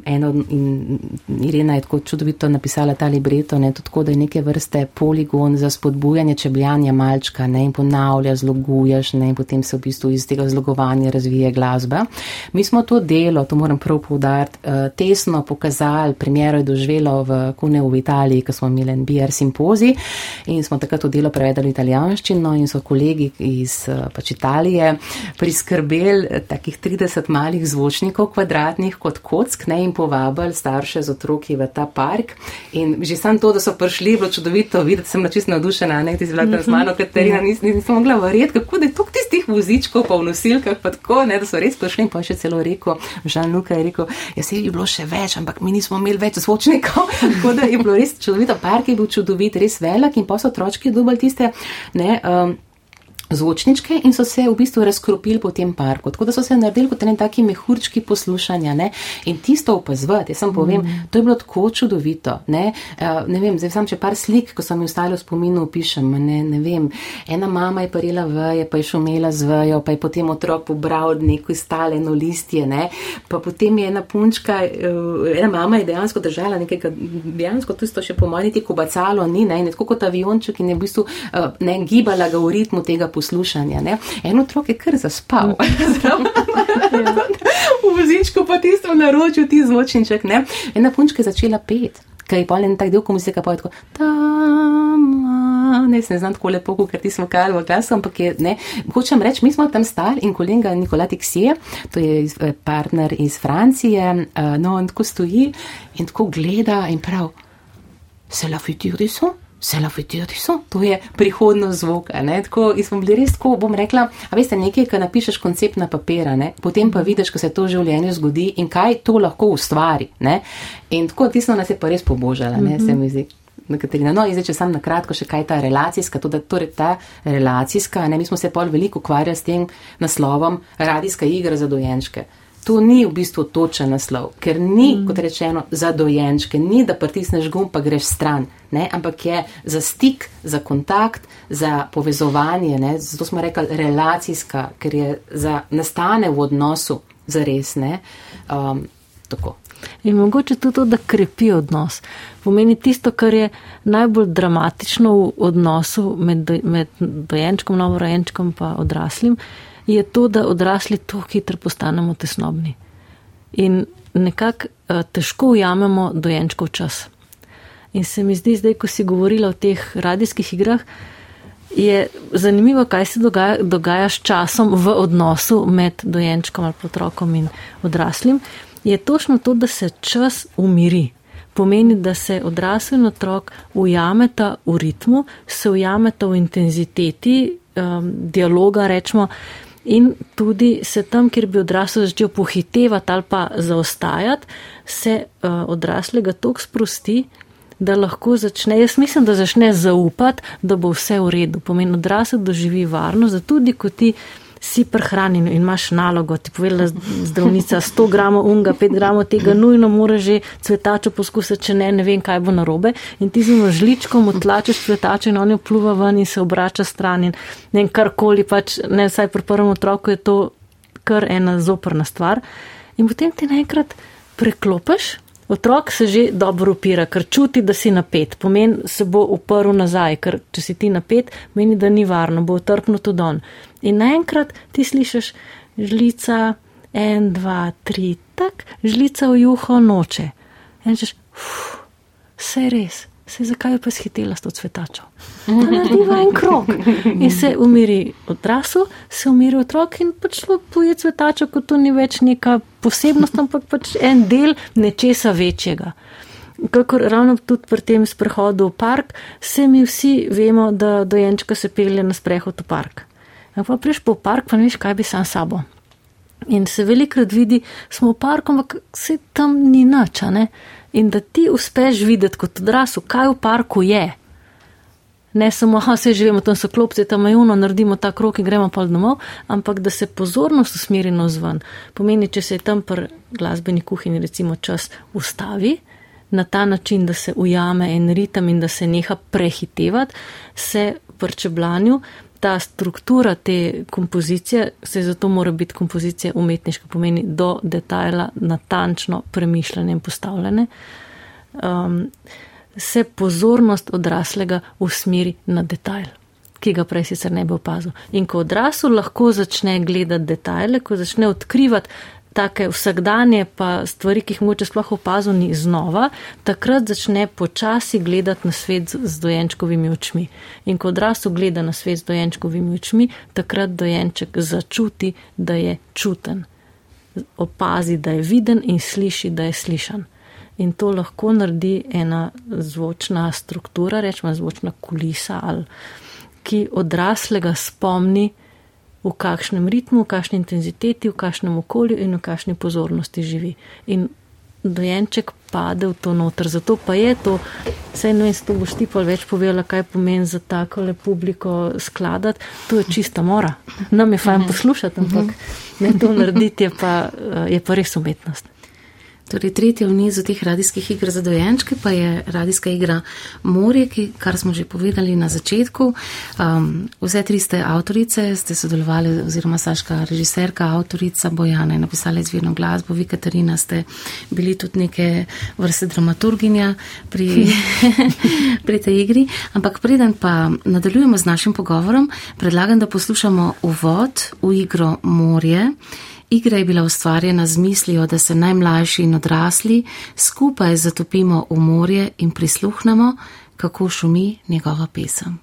Eno, in Irena je tako čudovito napisala ta libreto, ne, tako da je neke vrste poligon za spodbujanje čebljanja malčka ne, in ponavlja, zloguješ ne, in potem se v bistvu iz tega zlogovanja razvije glasba. Mi smo to delo, to moram prav povdariti, uh, tesno pokazali, premjero je doživelo v Kune v Italiji, ko smo imeli en BR simpozi in smo takrat to delo prevedali v italijanščino in so kolegi iz uh, pač Italije priskrbeli takih 30 malih zvočnikov kvadratnih kot kock ne, in povabili starše z otroki v ta park. In že sam to, da so prišli, bilo čudovito videti, sem čist navdušena, ne, ti si bila tam z mano, Katarina, nisem, nisem mogla verjeti, kako da je tok tistih vozičkov pa v nosilkah, pa tako, ne, da so res prišli in pa še celo rekel, Žan Luka je rekel, ja se je bilo še več, ampak mi nismo imeli več zvočnikov, *laughs* tako da je bilo res čudovito, park je bil čudovit, res velik in pa so otročki dobili tiste, ne, um, zvočničke in so se v bistvu razkropili po tem parku. Tako da so se naredili kot ene taki mehurčki poslušanja ne? in tisto opazovati. Jaz sem povem, mm. to je bilo tako čudovito. Ne, uh, ne vem, zdaj sem še par slik, ko sem jih ostalo v spominu opišem. Ne, ne vem, ena mama je parila veje, pa je šumela z vejo, pa je potem otrok pobral neko staleno listje. Ne? Pa potem je ena punčka, uh, ena mama je dejansko držala nekaj, dejansko tisto še pomanjiti, ko bacalo ni, ne? in tako kot avionček in je v bistvu uh, ne gibala ga v ritmu tega poslušanja poslušanja. Ne? En otrok je kar zaspal. *laughs* v vozičku pa tisto naročil, ti zvočniček. Ne? Ena punčka je začela pet. Kaj je pa en tak del, ko mi se ga poje tako, tam, ne, ne znam tako lepo, ker ti smo kar v glasu, ampak je, ne, hočem reči, mi smo tam stali in kolega Nikola Tixije, to je eh, partner iz Francije, uh, no, on tako stoji in tako gleda in prav, se la futur du son vse lafetirajo, so, to je prihodnost zvoka. Ne? Tako smo bili res tako, bom rekla, a veste, nekaj, kar napišeš koncept na papira, ne? potem pa vidiš, ko se to v življenju zgodi in kaj to lahko ustvari. Ne? In tako tisto nas je pa res pobožala, ne, se mi zdi. Katarina. No, in zdaj, če sam na kratko še kaj ta relacijska, tudi torej ta relacijska, ne, mi smo se pol veliko ukvarjali s tem naslovom radijska igra za dojenčke to ni v bistvu točen naslov, ker ni, mm. kot rečeno, za dojenčke, ni da pritisneš gum, pa greš stran, ne? ampak je za stik, za kontakt, za povezovanje. Ne? Zato smo rekli relacijska, ker je za nastane v odnosu zares ne. Um, tako. In mogoče tudi to, da krepi odnos. Pomeni tisto, kar je najbolj dramatično v odnosu med, med dojenčkom, novorojenčkom in odraslim, je to, da odrasli to hitro postanemo tesnobni. In nekako uh, težko ujamemo dojenčkov čas. In se mi zdi, zdaj, ko si govorila o teh radijskih igrah, je zanimivo, kaj se dogaja, dogaja s časom v odnosu med dojenčkom ali otrokom in odraslim. Je točno to, da se čas umiri. Pomeni, da se odrasel in otrok ujameta v ritmu, se ujameta v intenziteti um, dialoga, rečemo, in tudi se tam, kjer bi odrasel začel pohitevati ali pa zaostajati, se uh, odraslega tok sprosti, da lahko začne, jaz mislim, da začne zaupati, da bo vse v redu. Pomeni, odrasel doživi varnost, da tudi ko ti si prehranjen in imaš nalogo, ti povedala zdravnica 100 gramov unga, 5 gramov tega, nujno mora že cvetačo poskusiti, če ne, ne vem, kaj bo narobe. In ti z žličkom odlačeš cvetačo in on jo pluva ven in se obrača stran in ne vem, karkoli, pač ne vsaj pri prvem otroku je to kar ena zoprna stvar. In potem ti naenkrat preklopeš Otrok se že dobro upira, ker čuti, da si napet. Pomeni, se bo uprl nazaj, ker če si ti napet, meni, da ni varno, bo utrpno tudi on. In naenkrat ti slišiš žlica, en, dva, tri, tak, žlica v juho noče. In češ, vse je res se zakaj pa shitela s to cvetačo. Narediva en krok in se umiri odrasel, se umiri otrok in pač poje cvetačo, kot to ni več neka posebnost, ampak pač en del nečesa večjega. Kakor ravno tudi pri tem sprehodu v park, se mi vsi vemo, da dojenčka se pelje na sprehod v park. Pa priš po park, pa ne veš, kaj bi sam sabo. In se velikrat vidi, smo v parku, ampak se tam ni ne? in da ti uspeš videti kot odrasel, kaj v parku je. Ne samo, da se živimo, tam so klopci, tam majuno, naredimo ta krok in gremo pa domov, ampak da se pozornost usmeri na zven. Pomeni, če se je tam pri glasbeni kuhinji recimo čas ustavi na ta način, da se ujame en ritem in da se neha prehitevati, se pri čeblanju ta struktura te kompozicije, se zato mora biti kompozicija umetniška, pomeni do detajla natančno premišljene in postavljene, um, se pozornost odraslega usmeri na detajl, ki ga prej sicer ne bi opazil. In ko odrasel lahko začne gledati detajle, ko začne odkrivati take vsakdanje pa stvari, ki jih moče sploh opaziti znova, takrat začne počasi gledati na svet z dojenčkovimi očmi. In ko odrasel gleda na svet z dojenčkovimi očmi, takrat dojenček začuti, da je čuten. Opazi, da je viden in sliši, da je slišan. In to lahko naredi ena zvočna struktura, rečemo zvočna kulisa, ali, ki odraslega spomni, v kakšnem ritmu, v kakšni intenziteti, v kakšnem okolju in v kakšni pozornosti živi. In dojenček pade v to noter, zato pa je to, saj ne vem, to boš ti pa več povedala, kaj pomeni za tako le publiko skladati, to je čista mora. Nam je fajn poslušati, ampak ne to narediti je pa, je pa res umetnost. Torej, tretja v nizu teh radijskih igr za dojenčke pa je radijska igra Morje, ki, kar smo že povedali na začetku. Um, vse tri ste avtorice, ste sodelovali, oziroma Saška, režiserka, avtorica Bojana je napisala izvirno glasbo, vi Katarina ste bili tudi neke vrste dramaturginja pri, *laughs* pri tej igri. Ampak preden pa nadaljujemo z našim pogovorom, predlagam, da poslušamo uvod v igro Morje. Igra je bila ustvarjena z mislijo, da se najmlajši in odrasli skupaj zatopimo v morje in prisluhnemo, kako šumi njegova pesem.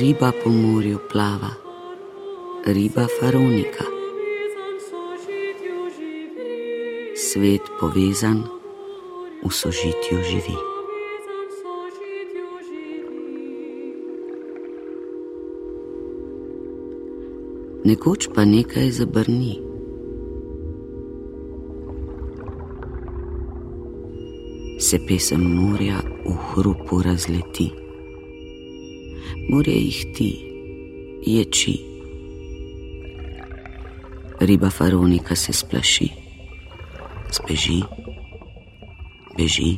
Riba po morju plava, riba faronika. Svet povezan v sožitju živi. Nekoč pa nekaj zabrni. Se pesem morja v hrupu razleti morje jih ti, ječi. Riba faronika se splaši, zbeži, beži.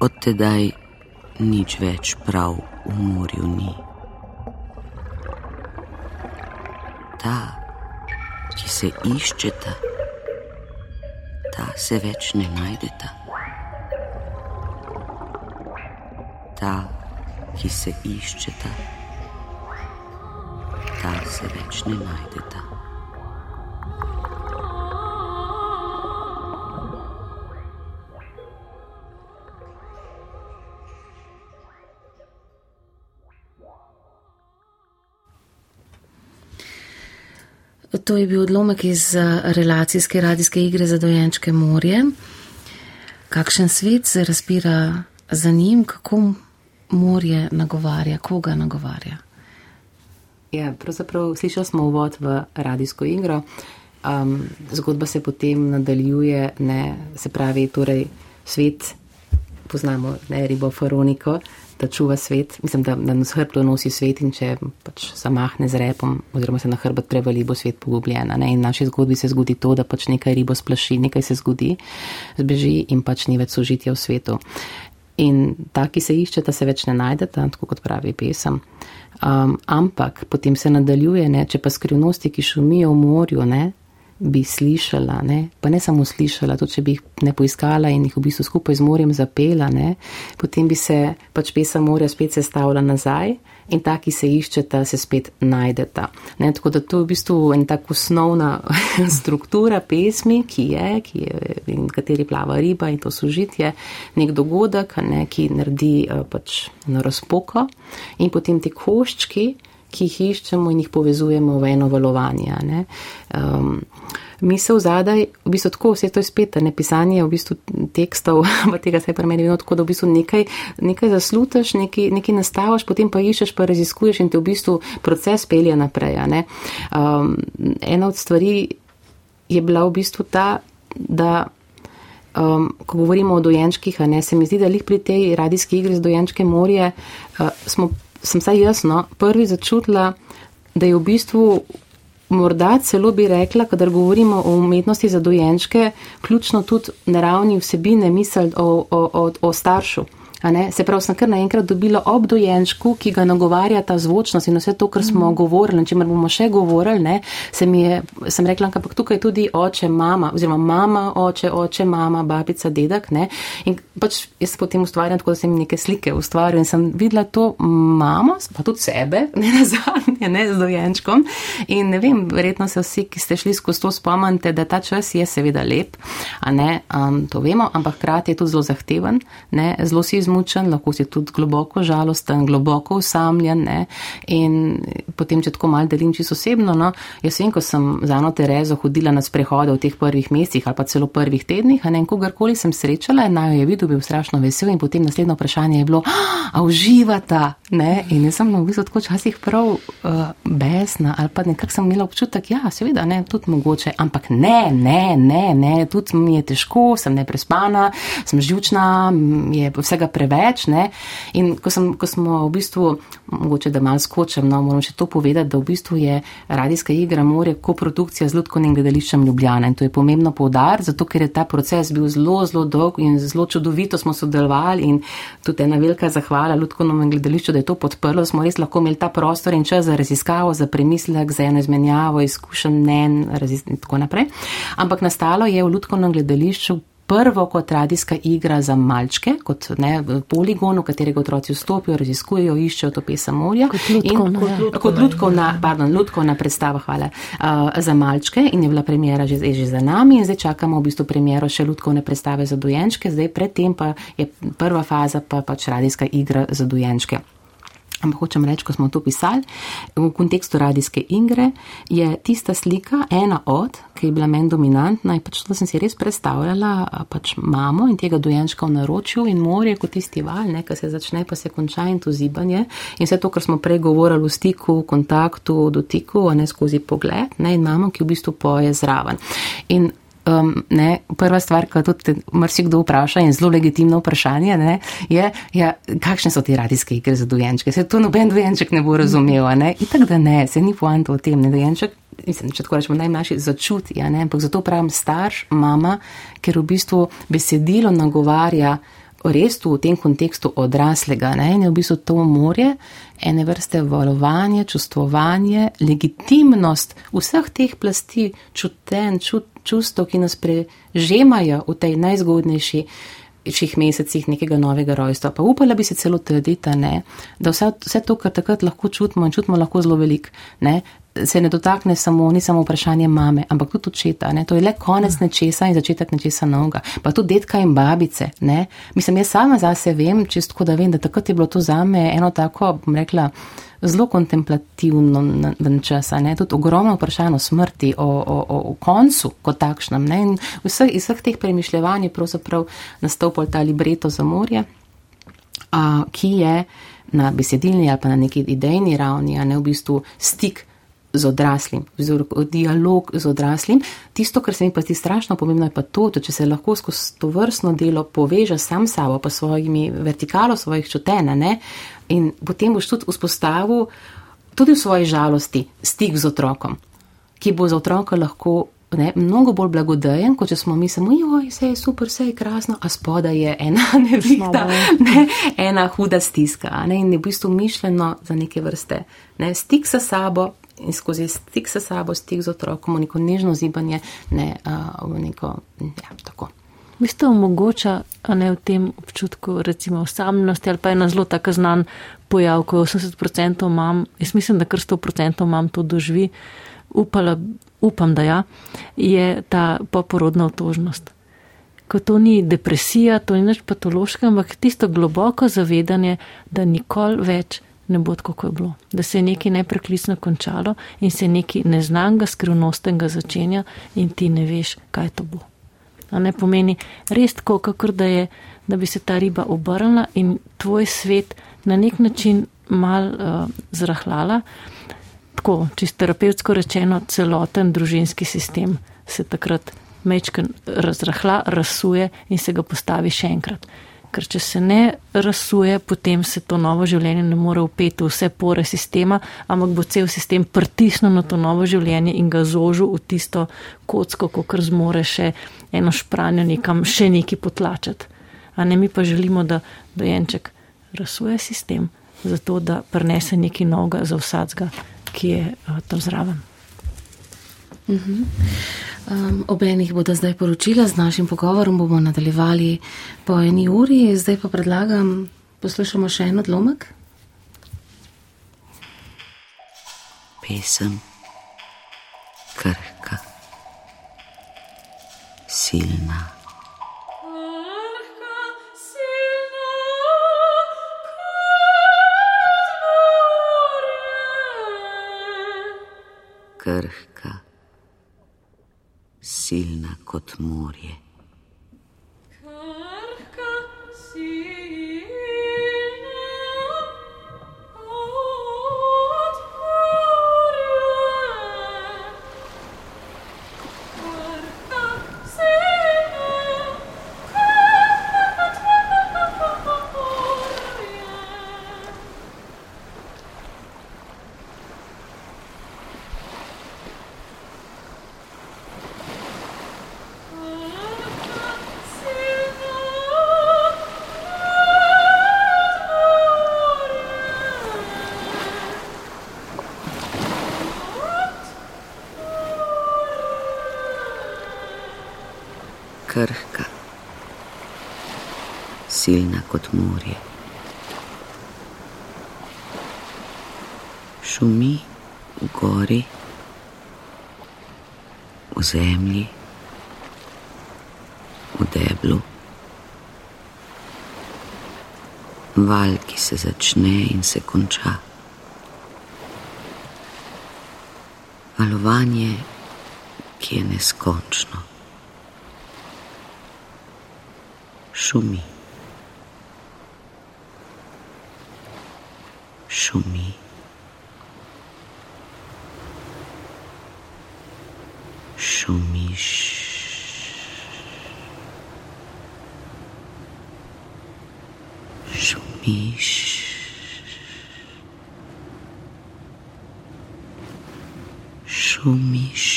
Od tedaj nič več prav v morju ni. Ta, ki se iščeta, ta se več ne najdeta. Ta, ki se iščeta, ta se več ne najdeta. To je bil odlomek iz eh, relacijske radijske igre za dojenčke morje. Kakšen svet se razpira za njim, kako morje nagovarja, koga nagovarja? Ja, pravzaprav slišali smo uvod v radijsko igro. Um, zgodba se potem nadaljuje, ne, se pravi, torej svet, poznamo ne, ribo Faroniko, da čuva svet, mislim, da, da nas hrbto nosi svet in če pač zamahne z repom oziroma se na hrbet prevali, bo svet pogubljen. Ne. In v naši zgodbi se zgodi to, da pač nekaj ribo splaši, nekaj se zgodi, zbeži in pač ni več sožitja v svetu. In ta, ki se iščeta, se več ne najdeta, tako kot pravi pesem. Um, ampak potem se nadaljuje, ne, če pa skrivnosti, ki šumijo v morju, ne, bi slišala, ne, pa ne samo slišala, tudi če bi jih ne poiskala in jih v bistvu skupaj z morjem zapela, ne, potem bi se pač pesem morja spet sestavila nazaj in ta, ki se iščeta, se spet najdeta. Ne, tako da to je v bistvu en tak osnovna *laughs* struktura pesmi, ki je, ki je in kateri plava riba in to sožitje, nek dogodek, ne, ki naredi eh, pač na razpoko in potem ti koščki, ki jih iščemo in jih povezujemo v eno valovanje. Um, misel zadaj, v bistvu tako, vse to je spet, ne pisanje v bistvu tekstov, *laughs* pa tega se je pri meni vedno tako, da v bistvu nekaj, nekaj zaslutaš, nekaj, nekaj nastavaš, potem pa iščeš, pa raziskuješ in te v bistvu proces pelje naprej. Um, ena od stvari je bila v bistvu ta, da. Um, ko govorimo o dojenčkih, ne, se mi zdi, da jih pri tej radijski igri z dojenčke morje uh, smo sem saj jasno prvi začutila, da je v bistvu morda celo bi rekla, kadar govorimo o umetnosti za dojenčke, ključno tudi naravni vsebine misel o, o, o, o staršu. Se pravi, sem kar naenkrat dobila ob dojenčku, ki ga nagovarja ta zvočnost in vse to, kar smo mm. govorili, če bomo še govorili, ne, se mi je, sem rekla, ampak tukaj tudi oče, mama, oziroma mama, oče, oče, mama, babica, dedek, ne. In pač jaz potem ustvarjam tako, da sem neke slike ustvarjala in sem videla to mamo, pa tudi sebe, *laughs* ne na zadnje, ne z dojenčkom. In ne vem, verjetno se vsi, ki ste šli skozi to, spomnite, da ta čas je seveda lep, a ne, um, to vemo, ampak hkrati je tudi zelo zahteven, ne, zelo si izmučen izmučen, lahko si tudi globoko žalosten, globoko usamljen. Ne? In potem, če tako mal delim čisto osebno, no, jaz vem, ko sem za eno Terezo hodila na sprehode v teh prvih mesecih ali pa celo prvih tednih, ne, in kogarkoli sem srečala, naj jo je videl, bil strašno vesel in potem naslednje vprašanje je bilo, a uživata, ne? In jaz sem v bistvu tako časih prav uh, besna ali pa nekako sem imela občutek, ja, seveda, ne, tudi mogoče, ampak ne, ne, ne, ne, tudi mi je težko, sem neprespana, sem žučna, je vsega pre preveč. Ne? In ko, sem, ko smo v bistvu, mogoče da malo skočem, no, moram še to povedati, da v bistvu je radijska igra Morje koprodukcija z Ludkovnim gledališčem Ljubljana in to je pomembno povdar, zato ker je ta proces bil zelo, zelo dolg in zelo čudovito smo sodelovali in tudi ena velika zahvala Ludkovnemu gledališču, da je to podprlo, smo res lahko imeli ta prostor in čas za raziskavo, za premislek, za eno izmenjavo, izkušen mnen in tako naprej. Ampak nastalo je v Ludkovnem gledališču prvo kot radijska igra za malčke, kot ne, poligon, v katerega otroci vstopijo, raziskujejo, iščejo to pesem morja. Kot lutkovna, kot, ja. kot lutkovna, pardon, lutkovna predstava, hvala, uh, za malčke in je bila premjera že, že za nami in zdaj čakamo v bistvu premjero še lutkovne predstave za dojenčke, zdaj predtem pa je prva faza pa pač radijska igra za dojenčke. Ampak hočem reči, ko smo to pisali, v kontekstu radijske igre je tista slika ena od, ki je bila meni dominantna in pač to sem si res predstavljala, pač mamo in tega dojenčka v naročju in morje kot tisti val, ne, ki se začne, pa se konča in to zibanje in vse to, kar smo prej govorili v stiku, v kontaktu, v dotiku, a ne skozi pogled, ne, in mamo, ki v bistvu poje zraven. In um, ne, prva stvar, ki tudi marsikdo vpraša in zelo legitimno vprašanje, ne, je, ja, kakšne so te radijske igre za dojenčke. Se to noben dojenček ne bo razumel, ne, in tako da ne, se ni poanta o tem, ne, dojenček. Mislim, če tako rečemo, najmlajši začuti, ja, ampak zato pravim starš, mama, ker v bistvu besedilo nagovarja res tu v tem kontekstu odraslega, ne, in je v bistvu to morje, ene vrste valovanje, čustvovanje, legitimnost vseh teh plasti, čuten, čut, čustev, ki nas prežemajo v tej najzgodnejši. Ših mesecih nekega novega rojstva. Pa upala bi se celo trditi, da vse, vse to, kar takrat lahko čutimo in čutimo lahko zelo velik, ne, se ne dotakne samo, ni samo vprašanje mame, ampak tudi očeta. Ne. To je le konec nečesa in začetek nečesa novega. Pa tudi detka in babice. Ne. Mislim, jaz sama zase vem, čisto da vem, da takrat je bilo to zame eno tako, bom rekla, zelo kontemplativno čas, ne, tudi ogromno vprašanj o smrti, o, o, o, o koncu kot takšnem. Ne, in vseh, iz vseh teh premišljevanj je pravzaprav nastopil ta libreto za morje, a, ki je na besedilni ali pa na neki idejni ravni, a ne v bistvu stik z odraslim, dialog z odraslim. Tisto, kar se mi pa zdi strašno pomembno, je pa to, da če se lahko skozi to vrstno delo poveže sam sabo, pa svojimi vertikalo svojih čutena, ne, in potem boš tudi vzpostavil tudi v svoji žalosti stik z otrokom, ki bo za otroka lahko. Ne, mnogo bolj blagodejen, kot če smo mi samo, joj, vse je super, vse je krasno, a spoda je ena *laughs* nevihta, ne, ena huda stiska. Ne, in je v bistvu mišljeno za neke vrste. Ne, stik sa sabo, in skozi stik s sabo, stik z otrokom, neko nežno zibanje, ne v neko. Ja, tako. V bistvu omogoča, a ne v tem občutku, recimo osamljenosti ali pa je na zelo tako znan pojav, ko 80% mam, jaz mislim, da kar 100% mam to doživi, upala, upam, da ja, je ta poporodna otožnost. Ko to ni depresija, to ni nič patološkega, ampak tisto globoko zavedanje, da nikoli več ne bo tako, kot je bilo. Da se je nekaj nepreklicno končalo in se nekaj neznanga, skrivnostnega začenja in ti ne veš, kaj to bo. A ne pomeni res tako, kakor da je, da bi se ta riba obrnila in tvoj svet na nek način mal uh, zrahlala. Tako, čisto terapevtsko rečeno, celoten družinski sistem se takrat mečken razrahla, razsuje in se ga postavi še enkrat ker če se ne razsuje, potem se to novo življenje ne more upeti v vse pore sistema, ampak bo cel sistem pritisnil na to novo življenje in ga zožil v tisto kocko, kot zmore še eno špranje nekam še neki potlačati. A ne mi pa želimo, da dojenček razsuje sistem, zato da prenese nekaj novega za vsadzga, ki je uh, tam zraven. Mhm. Um, ob enih bodo zdaj poročila, z našim pogovorom bomo nadaljevali po eni uri, zdaj pa predlagam, poslušamo še en odlomek. Pesem, krhka, silna. Krhka silna kot morje. Krhka, silna kot morje. Šumi v gori, v zemlji, v deblu. val, ki se začne in se konča. Valovanje, ki je neskončno. Šumi. Šumi. Šumiš. Šumiš. Šumiš.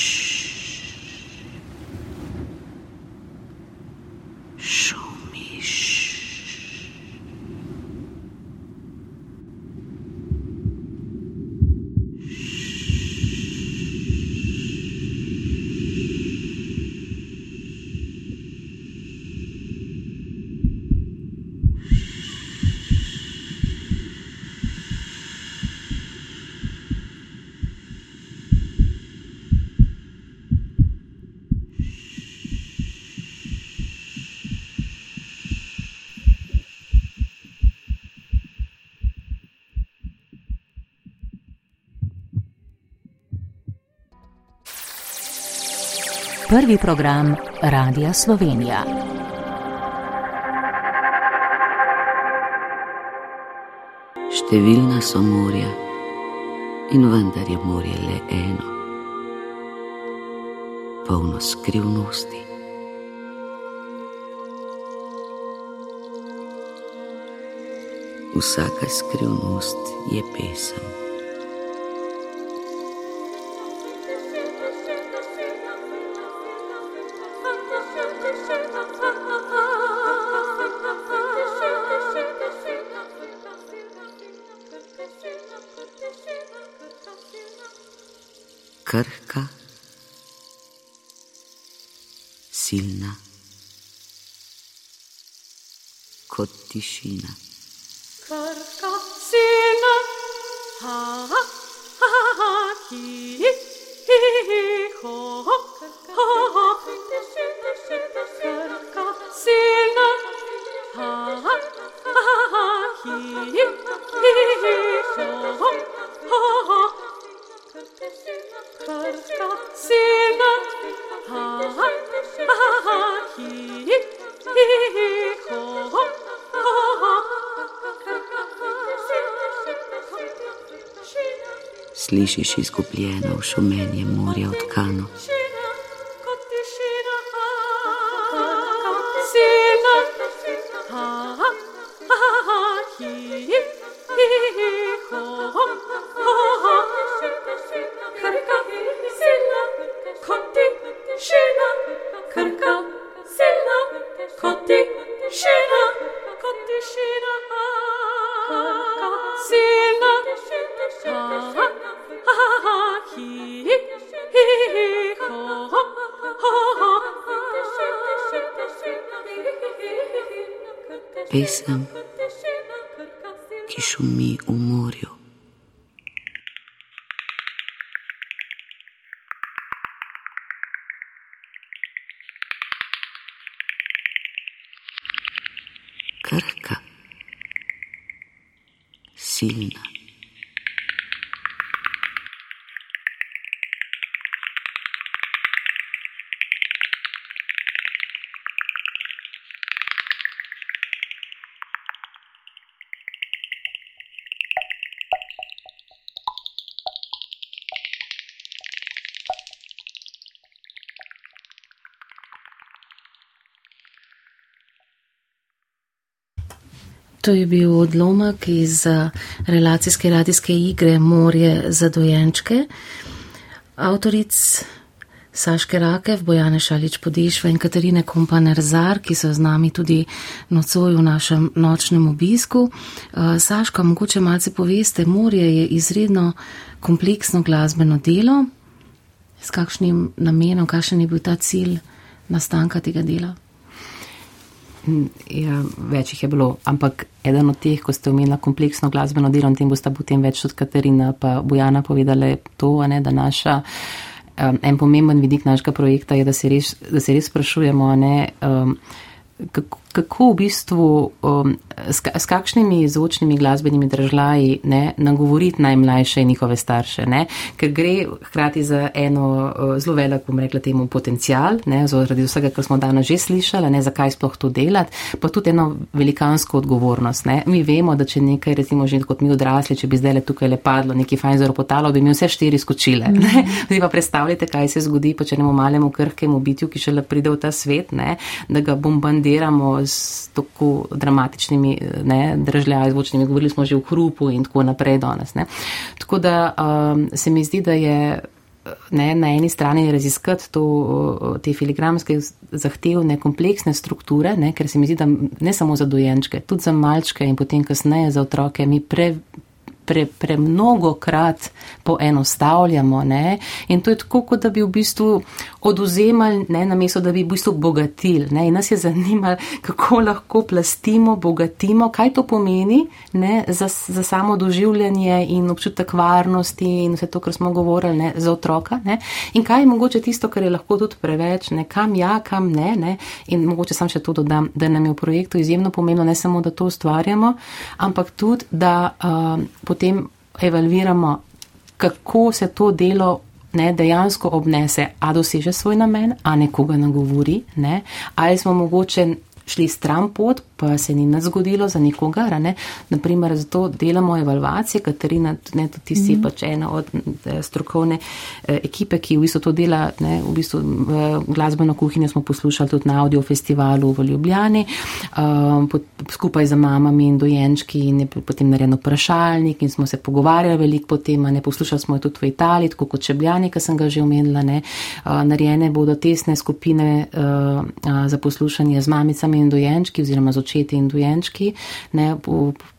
Prvi program Radia Slovenija. Številna so morja in vendar je morje le eno, polno skrivnosti. Vsaka skrivnost je pesem. Krhka, silna, kot tišina. Slišiš izgubljeno šumenje morja od ki To je bil odlomek iz eh, relacijske radijske igre Morje za dojenčke. Avtoric Saške Rakev, Bojane Šalič Podešva in Katarine Kompaner-Zar, ki so z nami tudi nocoj v našem nočnem obisku. Eh, Saška, mogoče malce poveste, Morje je izredno kompleksno glasbeno delo. S kakšnim namenom, kakšen je bil ta cilj nastanka tega dela? Ja, več jih je bilo, ampak eden od teh, ko ste omenili kompleksno glasbeno delo, in tem boste potem več tudi Katarina pa Bojana povedali to, ne, da naša. Um, en pomemben vidik našega projekta je, da se res, da se res sprašujemo, ne, um, kako, kako v bistvu, um, s, s kakšnimi zvočnimi glasbenimi držlaji ne, nagovoriti najmlajše in njihove starše, ne, ker gre hkrati za eno uh, zelo velik, bom rekla temu, potencial, ne, zaradi vsega, kar smo danes že slišali, ne, zakaj sploh to delati, pa tudi eno velikansko odgovornost. Ne. Mi vemo, da če nekaj, recimo že kot mi odrasli, če bi zdaj le tukaj le padlo, neki fajn zaropotalo, bi mi vse štiri skočile. Ne. *laughs* Zdaj pa predstavljate, kaj se zgodi, pa če nemo malemu krhkemu bitju, ki šele pride v ta svet, ne, da ga bombardiramo s tako dramatičnimi državljami, zvočnimi, govorili smo že v hrupu in tako naprej danes. Ne. Tako da um, se mi zdi, da je ne, na eni strani raziskati to, te filigramske zahtevne, kompleksne strukture, ne, ker se mi zdi, da ne samo za dojenčke, tudi za malčke in potem kasneje za otroke mi pre, pre, premnogo krat poenostavljamo. Ne? In to je tako, kot da bi v bistvu oduzemali, ne, namesto da bi v bistvu bogatili. Ne? In nas je zanimalo, kako lahko plastimo, bogatimo, kaj to pomeni ne, za, za samo doživljanje in občutek varnosti in vse to, kar smo govorili ne, za otroka. Ne? In kaj je mogoče tisto, kar je lahko tudi preveč, ne? kam ja, kam ne, ne. In mogoče sam še to dodam, da nam je v projektu izjemno pomembno ne samo, da to ustvarjamo, ampak tudi, da uh, potem evalviramo, kako se to delo ne, dejansko obnese, a doseže svoj namen, a nekoga nagovori, ne, ali smo mogoče šli stran pot, pa se ni nič zgodilo za nikogar. Ne? Naprimer, zato delamo evalvacije, Katarina, ne, tudi ti si mm. pač ena od strokovne eh, ekipe, ki v bistvu to dela, ne, v bistvu glasbeno kuhinjo smo poslušali tudi na audio festivalu v Ljubljani, um, pod, skupaj z mamami in dojenčki in je potem narejen vprašalnik in smo se pogovarjali veliko po tem, ne poslušali smo jo tudi v Italiji, tako kot Čebljani, ki sem ga že omenila, ne, uh, narejene bodo tesne skupine uh, uh, za poslušanje z mamicami in dojenčki oziroma z očeti in dojenčki. Ne,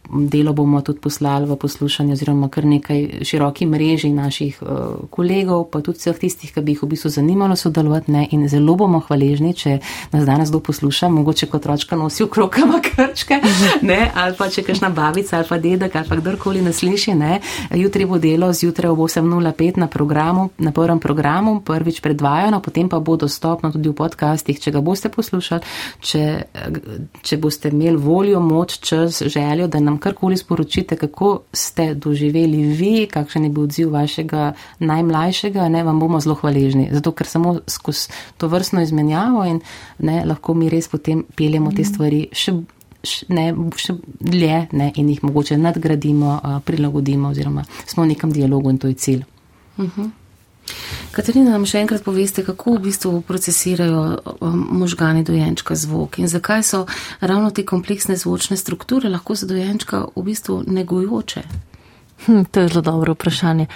delo bomo tudi poslali v poslušanje oziroma kar nekaj široki mreži naših uh, kolegov, pa tudi vseh tistih, ki bi jih v bistvu zanimalo sodelovati ne, in zelo bomo hvaležni, če nas danes kdo posluša, mogoče kot otročka nosi v krokama krčke, ne, ali pa če kašna babica ali pa dedek ali pa kdorkoli nas sliši, ne, jutri bo delo zjutraj ob 8.05 na programu, na prvem programu, prvič predvajano, potem pa bo dostopno tudi v podcastih, če ga boste poslušali, če, če boste imeli voljo, moč, čas, željo, da nam karkoli sporočite, kako ste doživeli vi, kakšen je bil odziv vašega najmlajšega, ne, vam bomo zelo hvaležni. Zato, ker samo skozi to vrstno izmenjavo in ne, lahko mi res potem peljemo te stvari še, ne, še dlje ne, in jih mogoče nadgradimo, prilagodimo oziroma smo v nekem dialogu in to je cilj. Uh mhm. -huh. Katarina, nam še enkrat poveste, kako v bistvu procesirajo um, možgani dojenčka zvok in zakaj so ravno te kompleksne zvočne strukture lahko za dojenčka v bistvu negojoče? Hm, to je zelo dobro vprašanje.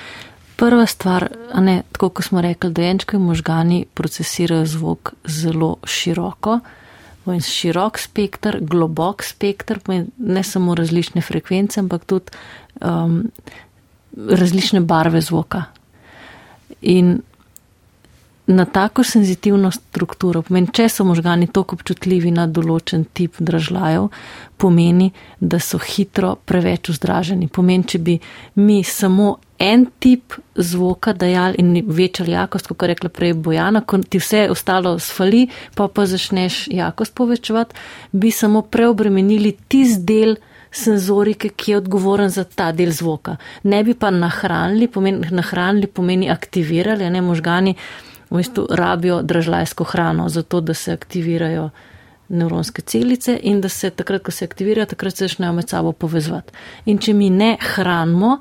Prva stvar, ne, tako kot smo rekli, dojenčki možgani procesirajo zvok zelo široko. In širok spektr, globok spektr, ne samo različne frekvence, ampak tudi um, različne barve zvoka. In na tako senzitivno strukturo, pomeni, če so možgani tako občutljivi na določen tip držav, pomeni, da so hitro preveč vzdraženi. Pomeni, če bi mi samo en tip zvoka dajali in večali jakost, kot je rekla prej Bojana, ko ti vse ostalo sfali, pa pa začneš jakost povečevati, bi samo preobremenili tisti del, senzorike, ki je odgovoren za ta del zvoka. Ne bi pa nahranili, pomeni, nahranili pomeni aktivirali, ne možgani v bistvu rabijo držlajsko hrano, zato da se aktivirajo nevronske celice in da se takrat, ko se aktivirajo, takrat se začnejo med sabo povezovati. In če mi ne hranimo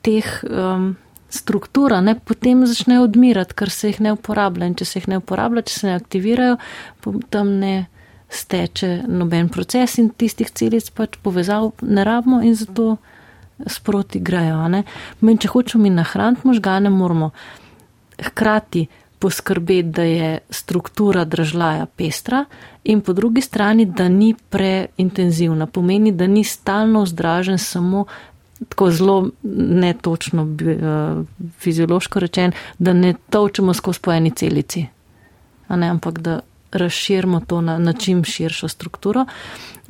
teh um, struktura, ne, potem začnejo odmirati, ker se jih ne uporablja. In če se jih ne uporablja, če se ne aktivirajo, tam ne steče noben proces in tistih celic pač povezav ne rabimo in zato sproti grejo. Men, če hočemo mi nahraniti možgane, moramo hkrati poskrbeti, da je struktura držlaja pestra in po drugi strani, da ni preintenzivna. Pomeni, da ni stalno vzdražen samo tako zelo netočno uh, fiziološko rečen, da ne točemo skozi po eni celici. Ne, ampak da razširimo to na, na čim širšo strukturo.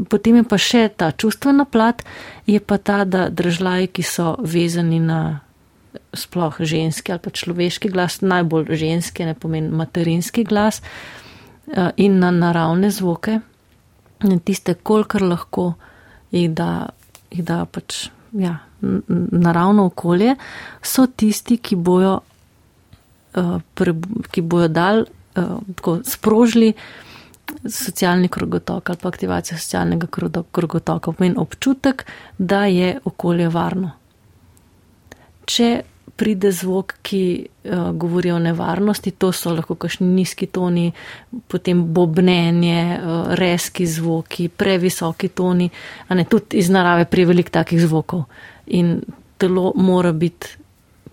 Potem je pa še ta čustvena plat, je pa ta, da držlaji, ki so vezani na sploh ženski ali pa človeški glas, najbolj ženski, ne pomeni materinski glas eh, in na naravne zvoke, tiste, kolikor lahko jih da, jih da pač, ja, naravno okolje, so tisti, ki bojo, pre, ki bojo dal, uh, tako sprožili socialni krogotok ali pa aktivacijo socialnega krogo- krogotoka, pomeni občutek, da je okolje varno. Če pride zvok, ki uh, govori o nevarnosti, to so lahko kakšni nizki toni, potem bobnenje, uh, reski zvoki, previsoki toni, a ne tudi iz narave prevelik takih zvokov. In telo mora biti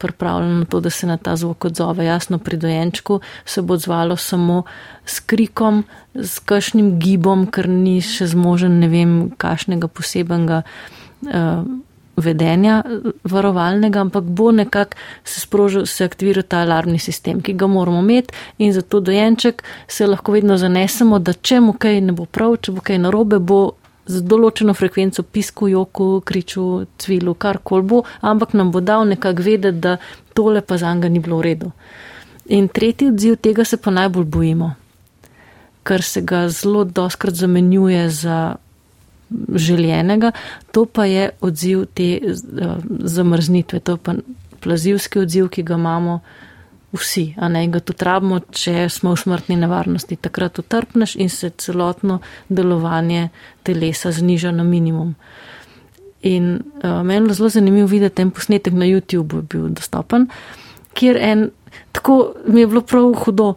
pripravljeno na to, da se na ta zvok odzove. Jasno, pri dojenčku se bo odzvalo samo s krikom, s kakšnim gibom, ker ni še zmožen ne vem kašnega posebenega. Uh, vedenja eh, varovalnega, ampak bo nekako se sprožil, se aktiviral ta alarmni sistem, ki ga moramo imeti in zato dojenček se lahko vedno zanesemo, da če mu kaj ne bo prav, če bo kaj narobe, bo z določeno frekvenco pisku, joku, kriču, cvilu, karkoli bo, ampak nam bo dal nekako vedeti, da tole pa za njega ni bilo v redu. In tretji odziv tega se pa najbolj bojimo, ker se ga zelo doskrat zamenjuje za željenega, to pa je odziv te uh, zamrznitve, to je pa plazivski odziv, ki ga imamo vsi, a ne ga tudi rabimo, če smo v smrtni nevarnosti. Takrat utrpneš in se celotno delovanje telesa zniža na minimum. In uh, meni je zelo zanimivo videti en posnetek na YouTubu, je bil dostopen, kjer en, tako mi je bilo prav hudo,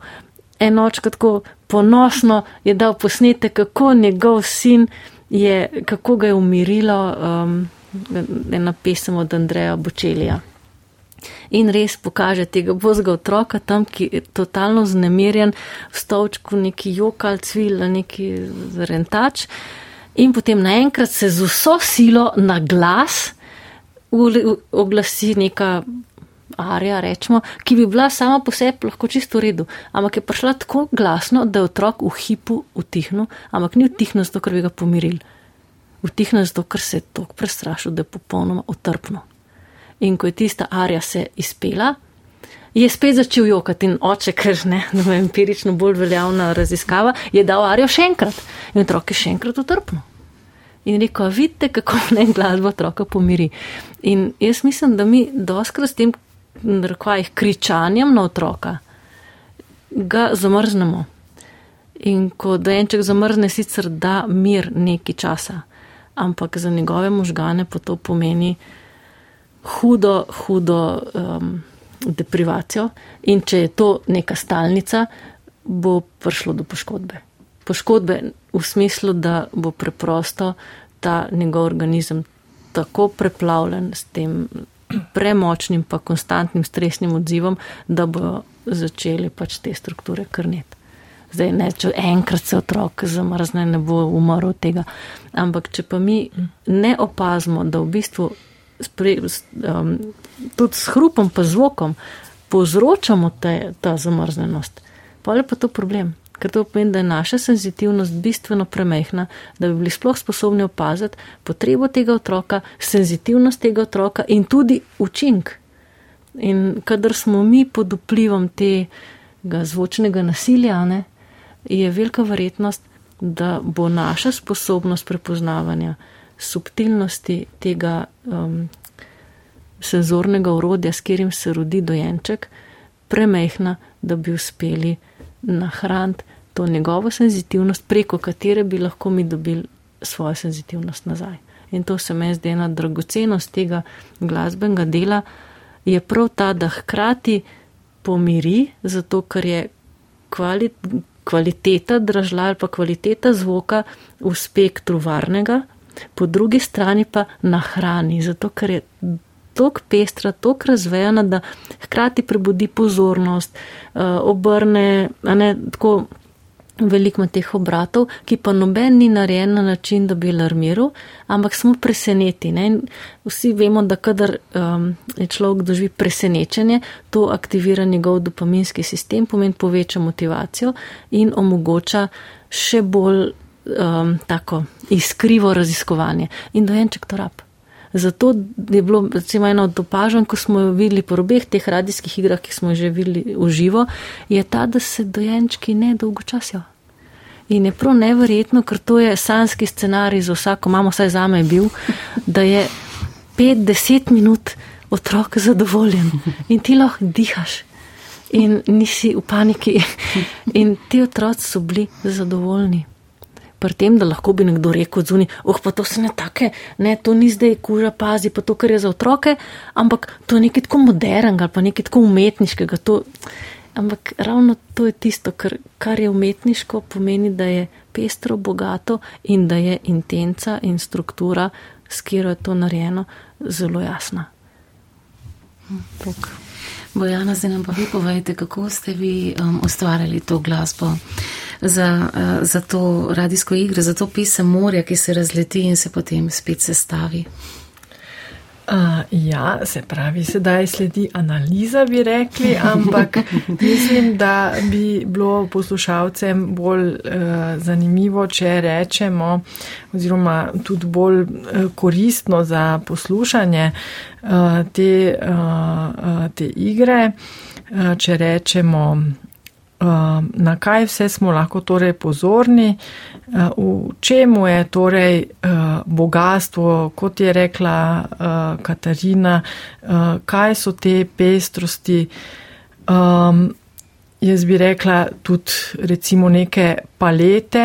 en očka tako ponosno je dal posnetek, kako njegov sin je, kako ga je umirilo um, ena pesem od Andreja Bočelija. In res pokaže tega bozga otroka tam, ki je totalno znemirjen, v stolčku neki jokal, cvil, neki rentač. In potem naenkrat se z vso silo na glas oglasi neka arija, rečemo, ki bi bila sama po sebi lahko čisto v redu, ampak je prišla tako glasno, da je otrok v hipu utihnil, ampak ni utihnil zato, ker bi ga pomirili. Utihnil zato, ker se je tako prestrašil, da je popolnoma otrpno. In ko je tista arija se izpela, je spet začel jokati in oče, ker ne, *laughs* no, empirično bolj veljavna raziskava, je dal arijo še enkrat in otrok je še enkrat otrpno. In rekel, vidite, kako *laughs* ne glasba otroka pomiri. In jaz mislim, da mi doskrat s tem rekvajih kričanjem na otroka ga zamrznemo. In ko dojenček zamrzne, sicer da mir neki časa, ampak za njegove možgane pa to pomeni hudo, hudo um, deprivacijo. In če je to neka stalnica, bo prišlo do poškodbe. Poškodbe v smislu, da bo preprosto ta njegov organizem tako preplavljen s tem premočnim pa konstantnim stresnim odzivom, da bo začeli pač te strukture krniti. Zdaj ne, če enkrat se otrok zamrzne, ne bo umrl od tega. Ampak če pa mi ne opazimo, da v bistvu spre, um, tudi s hrupom pa zvokom povzročamo te, ta zamrznenost, pa je pa to problem. Ker to pomeni, da je naša senzitivnost bistveno premehna, da bi bili sploh sposobni opaziti potrebo tega otroka, senzitivnost tega otroka in tudi učink. In kadar smo mi pod vplivom tega zvočnega nasilja, ne, je velika verjetnost, da bo naša sposobnost prepoznavanja subtilnosti tega um, senzornega urodja, s katerim se rodi dojenček, premehna, da bi uspeli nahraniti to njegovo senzitivnost, preko katere bi lahko mi dobili svojo senzitivnost nazaj. In to se meni zdi ena dragocenost tega glasbenega dela, je prav ta, da hkrati pomiri, zato ker je kvali, kvaliteta dražlja ali pa kvaliteta zvoka v spektru varnega, po drugi strani pa nahrani, zato ker je tako pestra, tako razvejana, da hkrati prebudi pozornost, uh, obrne, ne tako veliko ima teh obratov, ki pa noben ni narejen na način, da bi alarmiral, ampak smo preseneti. Ne? In vsi vemo, da kadar um, je človek doživi presenečenje, to aktivira njegov dopaminski sistem, pomeni poveča motivacijo in omogoča še bolj um, tako iskrivo raziskovanje. In dojenček to rab. Zato je bilo recimo ena od opažanj, ko smo jo videli po obeh teh radijskih igrah, ki smo že videli v živo, je ta, da se dojenčki ne dolgočasijo. In je prav neverjetno, ker to je sanski scenarij za vsako mamo, saj zame je bil, da je 5-10 minut otrok zadovoljen in ti lahko dihaš in nisi v paniki. In ti otroci so bili zadovoljni. Pri tem, da lahko bi nekdo rekel zunaj, oh, pa to se ne take, ne, to ni zdaj kuža, pazi, pa to, kar je za otroke, ampak to je nekaj tako modernega ali pa nekaj tako umetniškega. To, ampak ravno to je tisto, kar, kar je umetniško, pomeni, da je pestro, bogato in da je intenca in struktura, s katero je to narejeno, zelo jasna. Tuk. Bojana, zdaj nam pa vi povejte, kako ste vi um, ustvarjali to glasbo za, uh, za to radijsko igro, za to pisem morja, ki se razleti in se potem spet sestavi. Uh, ja, se pravi, sedaj sledi analiza, bi rekli, ampak *laughs* mislim, da bi bilo poslušalcem bolj uh, zanimivo, če rečemo, oziroma tudi bolj uh, koristno za poslušanje uh, te, uh, te igre, uh, če rečemo, na kaj vse smo lahko torej pozorni, v čemu je torej uh, bogatstvo, kot je rekla uh, Katarina, kaj so te pestrosti. Um, jaz bi rekla tudi recimo neke palete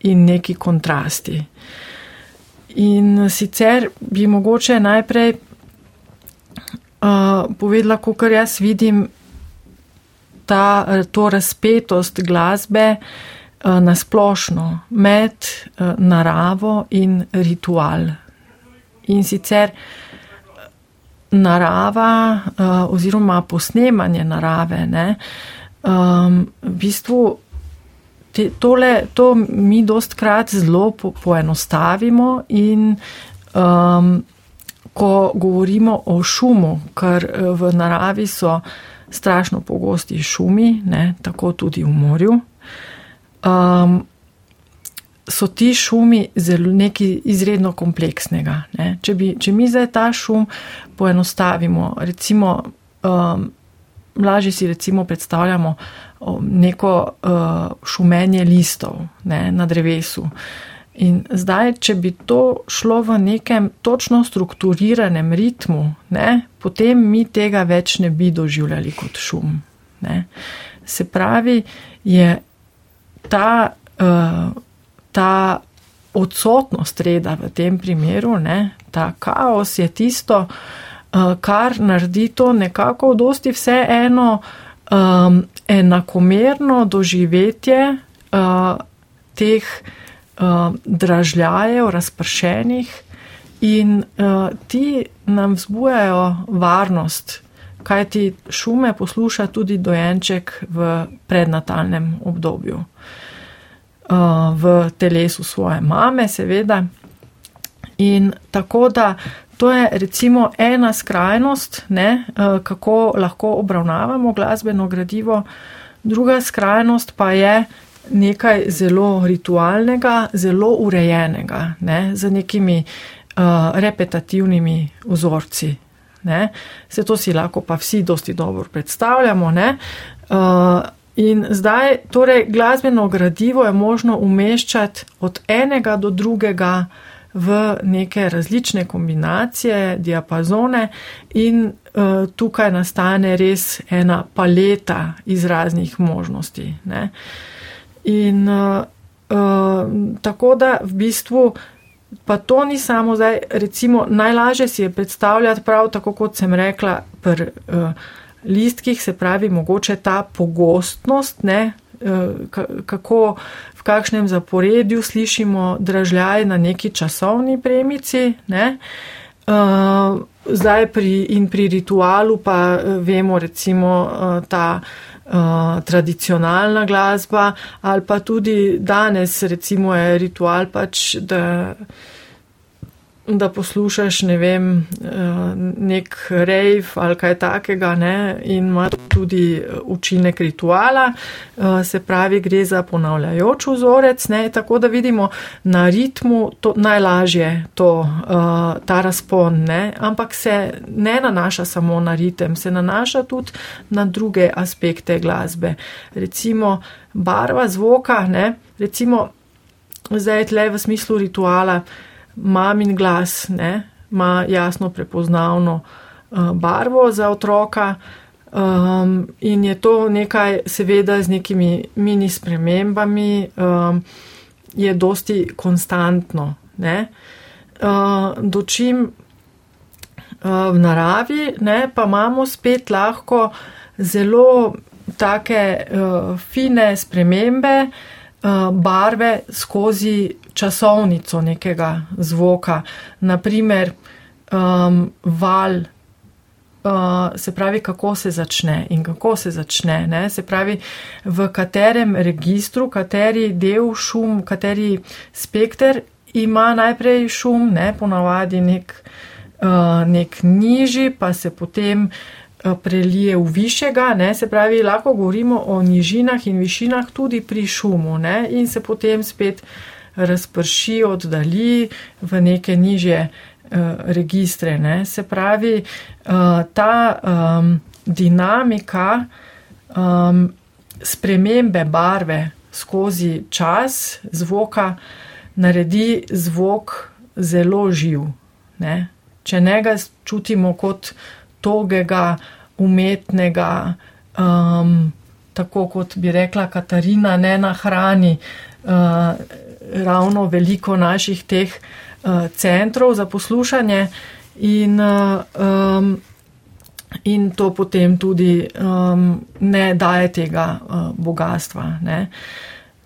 in neki kontrasti. In sicer bi mogoče najprej povedala, kako jaz vidim ta, to razpetost glasbe nasplošno med uh, naravo in ritual. In sicer narava uh, oziroma posnemanje narave, ne, v bistvu te, tole, to mi dost krat zelo po, poenostavimo in um, ko govorimo o šumu, ker v naravi so strašno pogosti šumi, ne, tako tudi v morju. Um, so ti šumi zelo nekaj izredno kompleksnega. Ne. Če, bi, če mi zdaj ta šum poenostavimo, recimo, um, lažje si recimo predstavljamo neko uh, šumenje listov ne, na drevesu. In zdaj, če bi to šlo v nekem točno strukturiranem ritmu, ne, potem mi tega več ne bi doživljali kot šum. Ne. Se pravi, je ta, uh, ta odsotnost reda v tem primeru, ne, ta kaos je tisto, uh, kar naredi to nekako v dosti vse eno um, enakomerno doživetje uh, teh uh, dražljajev, razpršenih in uh, ti nam vzbujajo varnost, kaj ti šume posluša tudi dojenček v prednatalnem obdobju. Uh, v telesu svoje mame, seveda. In tako da to je recimo ena skrajnost, ne, kako lahko obravnavamo glasbeno gradivo, druga skrajnost pa je, nekaj zelo ritualnega, zelo urejenega, ne, z nekimi uh, repetitivnimi vzorci. Ne. Se to si lahko pa vsi dosti dobro predstavljamo. Uh, in zdaj, torej, glasbeno gradivo je možno umeščati od enega do drugega v neke različne kombinacije, diapazone in uh, tukaj nastane res ena paleta iz raznih možnosti. Ne. In uh, uh, tako da v bistvu, pa to ni samo zdaj, recimo, najlažje si je predstavljati prav tako, kot sem rekla, pri uh, listkih, se pravi, mogoče ta pogostnost, ne, uh, kako v kakšnem zaporedju slišimo dražljaj na neki časovni premici, ne. Uh, zdaj pri, in pri ritualu pa vemo recimo uh, ta uh, tradicionalna glasba, ali pa tudi danes, recimo, je ritual pač, da da poslušaš, ne vem, eh, nek rave ali kaj takega, ne, in ima tudi učinek rituala, eh, se pravi, gre za ponavljajoč vzorec, ne, tako da vidimo na ritmu to najlažje to, eh, ta razpon, ne, ampak se ne nanaša samo na ritem, se nanaša tudi na druge aspekte glasbe. Recimo barva zvoka, ne, recimo zdaj tle v smislu rituala, mamin glas, ne, ima jasno prepoznavno uh, barvo za otroka. Um, in je to nekaj, seveda, z nekimi mini spremembami, um, je dosti konstantno. Uh, dočim uh, v naravi, ne, pa imamo spet lahko zelo take uh, fine spremembe uh, barve skozi časovnico nekega zvoka. Naprimer, um, val. Uh, se pravi, kako se začne in kako se začne. Ne? Se pravi, v katerem registru, kateri del šum, kateri spekter ima najprej šum, ne? ponavadi nek, uh, nek nižji, pa se potem uh, prelije v višjega. Ne? Se pravi, lahko govorimo o nižinah in višinah tudi pri šumu ne? in se potem spet razprši, oddalji v neke nižje. Eh, registre. Ne? Se pravi, eh, ta um, dinamika um, spremembe barve skozi čas zvoka naredi zvok zelo živ. Ne? Če ne ga čutimo kot togega, umetnega, um, tako kot bi rekla Katarina, ne nahrani uh, ravno veliko naših teh uh, centrov za poslušanje in, uh, um, in to potem tudi um, ne daje tega uh, bogatstva. Ne.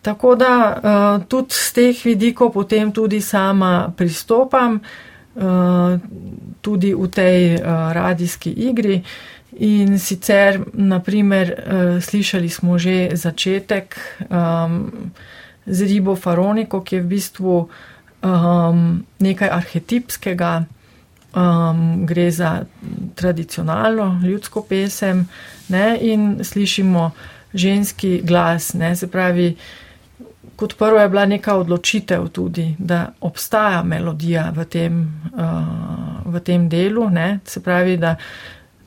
Tako da uh, tudi z teh vidikov potem tudi sama pristopam, uh, tudi v tej uh, radijski igri. In sicer, naprimer, uh, slišali smo že začetek um, z Ribo Faroniko, ki je v bistvu um, nekaj arhetipskega, um, gre za tradicionalno ljudsko pesem, ne, in slišimo ženski glas. Ne, se pravi, kot prvo je bila neka odločitev tudi, da obstaja melodija v tem, uh, v tem delu, ne, se pravi, da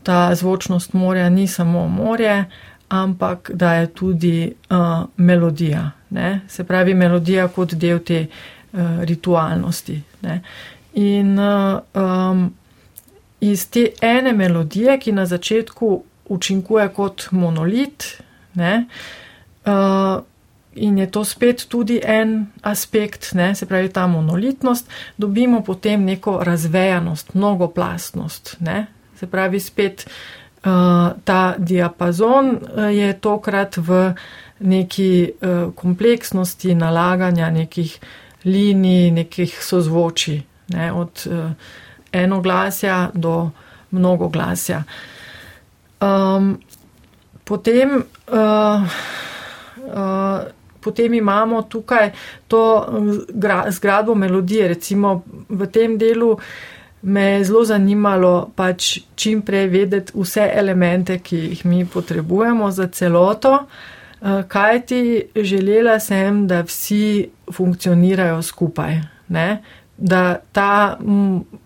ta zvočnost morja ni samo morje, ampak da je tudi uh, melodija. Ne, se pravi, melodija kot del te uh, ritualnosti. Ne. In uh, um, iz te ene melodije, ki na začetku učinkuje kot monolit, ne, uh, in je to spet tudi en aspekt, ne, se pravi ta monolitnost, dobimo potem neko razvejanost, mnogoplastnost. Ne, se pravi spet uh, ta diapazon je tokrat v neki uh, kompleksnosti nalaganja nekih uh, linij, nekih sozvočij, ne, od uh, enoglasja do mnogoglasja. Um, potem, uh, uh, potem imamo tukaj to zgradbo melodije, recimo v tem delu. Me je zelo zanimalo pač čim prej vedeti vse elemente, ki jih mi potrebujemo za celoto, Eh, kaj ti želela sem, da vsi funkcionirajo skupaj. Ne? Da ta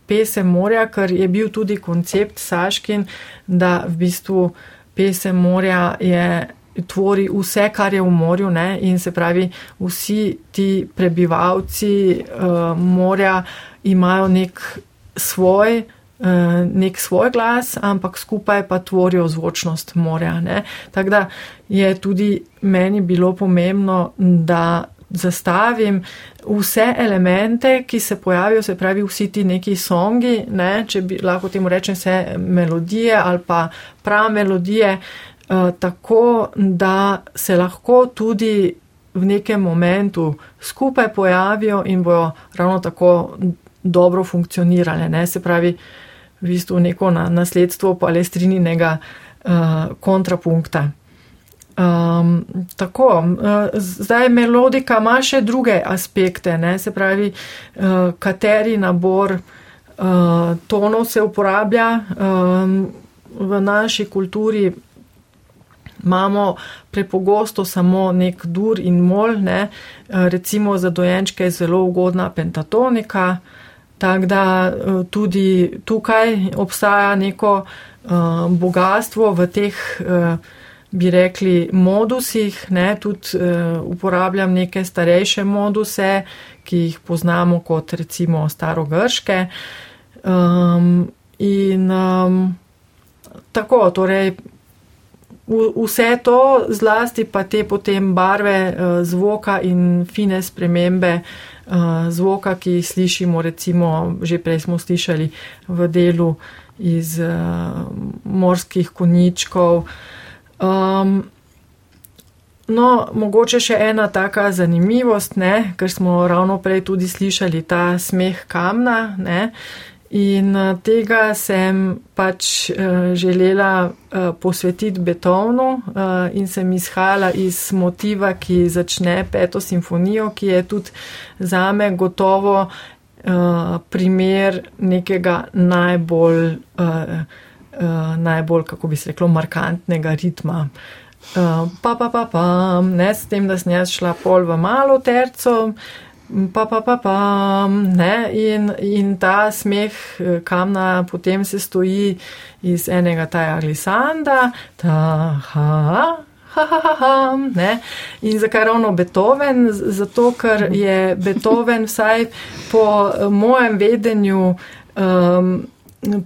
pesem morja, ker je bil tudi koncept Saškin, da v bistvu pesem morja je, tvori vse, kar je v morju ne? in se pravi, vsi ti prebivalci uh, morja imajo nek svoj Eh, nek svoj glas, ampak skupaj pa tvorijo zvočnost morja. Tako da je tudi meni bilo pomembno, da zastavim vse elemente, ki se pojavijo, se pravi vsi ti neki songi, ne? če bi lahko temu rečem vse melodije ali pa prav melodije, eh, tako da se lahko tudi v nekem momentu skupaj pojavijo in bojo ravno tako dobro funkcionirale. Ne? Se pravi, v bistvu neko na, nasledstvo palestrininega uh, kontrapunkta. Um, tako, uh, zdaj melodika ima še druge aspekte, ne? se pravi, uh, kateri nabor uh, tonov se uporablja um, v naši kulturi. Imamo prepogosto samo nek dur in mol, ne? recimo za dojenčke je zelo ugodna pentatonika, uh, Tako da eh, tudi tukaj obstaja neko uh, bogatstvo v teh uh, bi rekli, modusih, ne, tudi uh, uporabljam neke starejše moduse, ki jih poznamo kot recimo starogrške. Um, in um, tako, torej, vse to, zlasti pa te potem barve zvoka in fine spremembe zvoka, ki jih slišimo, recimo, že prej smo slišali v delu iz uh, morskih koničkov. Um, no, mogoče še ena taka zanimivost, ne, ker smo ravno prej tudi slišali ta smeh kamna. Ne, In tega sem pač uh, želela uh, posvetiti Beethovnu uh, in sem izhajala iz motiva, ki začne peto simfonijo, ki je tudi zame gotovo uh, primer nekega najbolj, uh, uh, najbolj, kako bi se reklo, markantnega ritma. Uh, pa, pa, pa, pa, ne s tem, da sem jaz šla pol v malo terco, pa, pa, pa, pa, ne, in, in ta smeh eh, kamna potem se stoji iz enega taja glisanda, ta, ha, ha, ha, ha, ha, ne. In zakaj ravno Beethoven? Zato, ker je Beethoven *laughs* vsaj po eh, mojem vedenju um,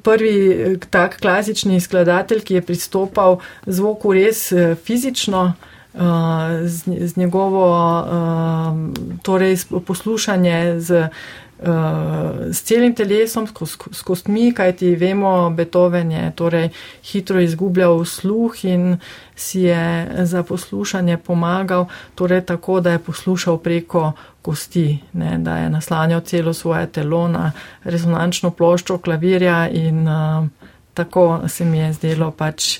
prvi eh, tak klasični skladatelj, ki je pristopal zvoku res fizično, z, z njegovo uh, torej poslušanje z, uh, z celim telesom, s kostmi, kajti vemo, Beethoven je torej hitro izgubljal sluh in si je za poslušanje pomagal, torej tako, da je poslušal preko kosti, ne, da je naslanjal celo svoje telo na rezonančno ploščo klavirja in uh, tako se mi je zdelo pač.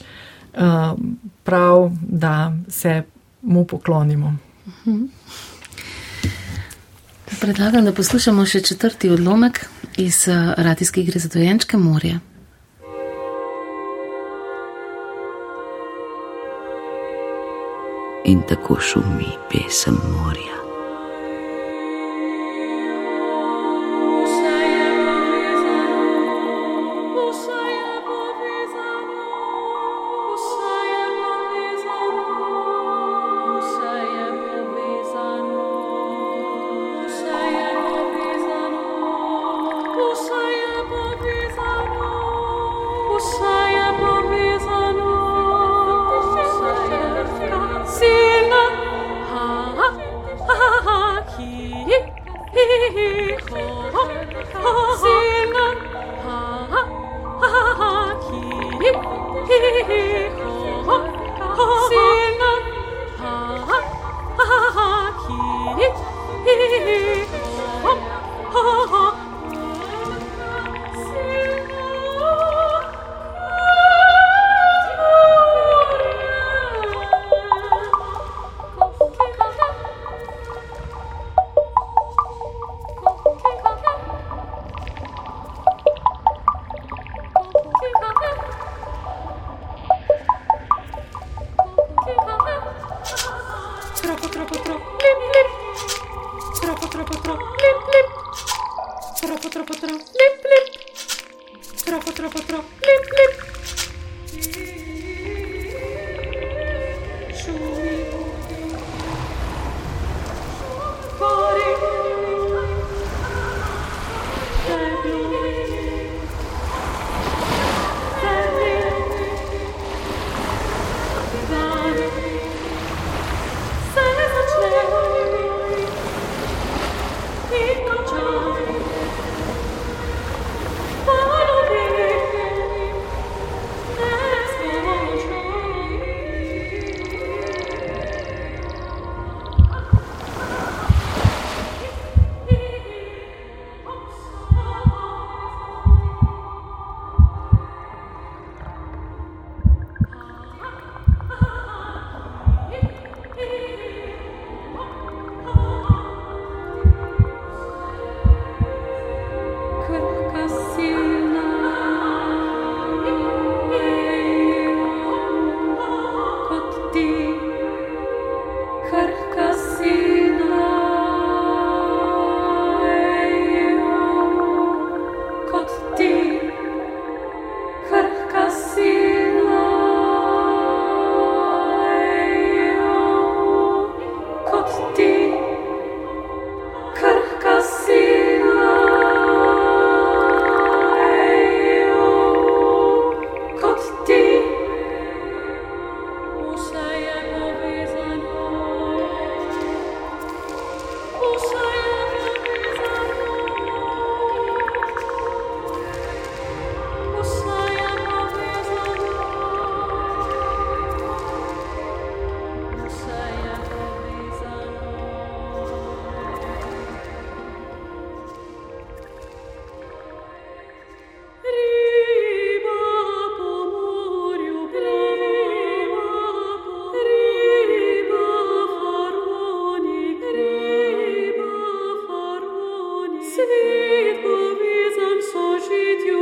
Eh, prav, da se mu poklonimo. Predlagam, da poslušamo še četrti odlomek iz eh, radijske igre za dojenčke morja. In tako šumi pesem morja.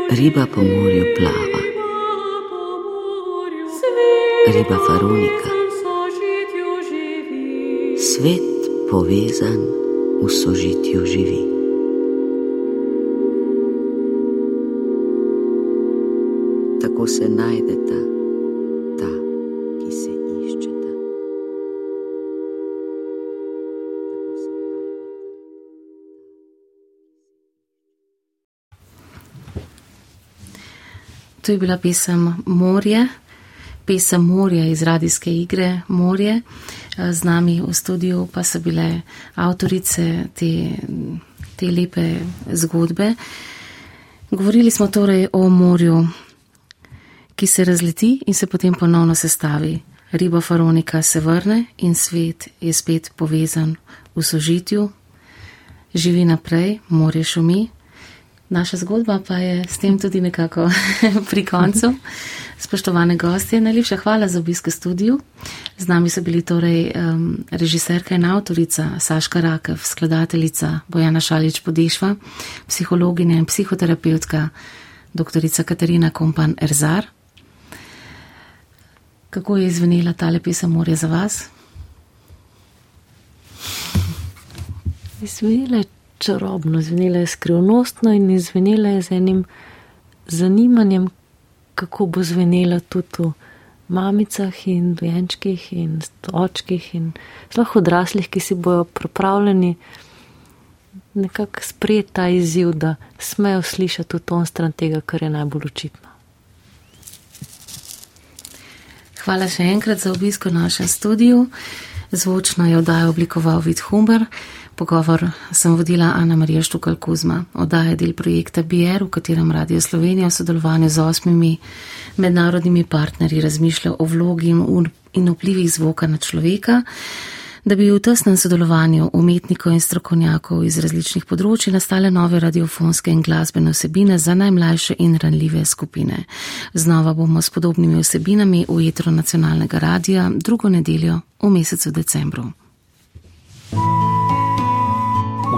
Riba po morju plava, riba faronika, svet povezan v sožitju živi. Tako se najdeta To je bila pesem Morje, pesem Morja iz radijske igre Morje. Z nami v studiu pa so bile avtorice te, te lepe zgodbe. Govorili smo torej o morju, ki se razleti in se potem ponovno sestavi. Riba Faronika se vrne in svet je spet povezan v sožitju, živi naprej, morje šumi. Naša zgodba pa je s tem tudi nekako *laughs* pri koncu. Spoštovane gostje, najlepša hvala za obisk v studiu. Z nami so bili torej um, režiserka in avtorica Saška Rakev, skladateljica Bojana Šalič Podešva, psihologinja in psihoterapeutka dr. Katarina Kompan Erzar. Kako je izvenela tale pesem Morje za vas? Izvenela je čarobno, izvenela je skrivnostno in izvenela je z enim zanimanjem, kako bo zvenela tudi v mamicah in dojenčkih in očkih in sploh odraslih, ki si bojo pripravljeni nekako sprejeti ta izziv, da smejo slišati v ton stran tega, kar je najbolj očitno. Hvala še enkrat za obisk v našem studiu. Zvočno je oddajo oblikoval Vid Humber. Pogovor sem vodila Ana Marija Štukal Kuzma. Oddaja del projekta BR, v katerem Radio Slovenija v sodelovanju z osmimi mednarodnimi partnerji razmišlja o vlogi in vplivih zvoka na človeka, da bi v tesnem sodelovanju umetnikov in strokovnjakov iz različnih področji nastale nove radiofonske in glasbene vsebine za najmlajše in ranljive skupine. Znova bomo s podobnimi vsebinami v jetro nacionalnega radija drugo nedeljo v mesecu decembru.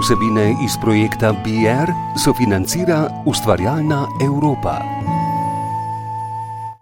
Vsebine iz projekta BR sofinancira ustvarjalna Evropa.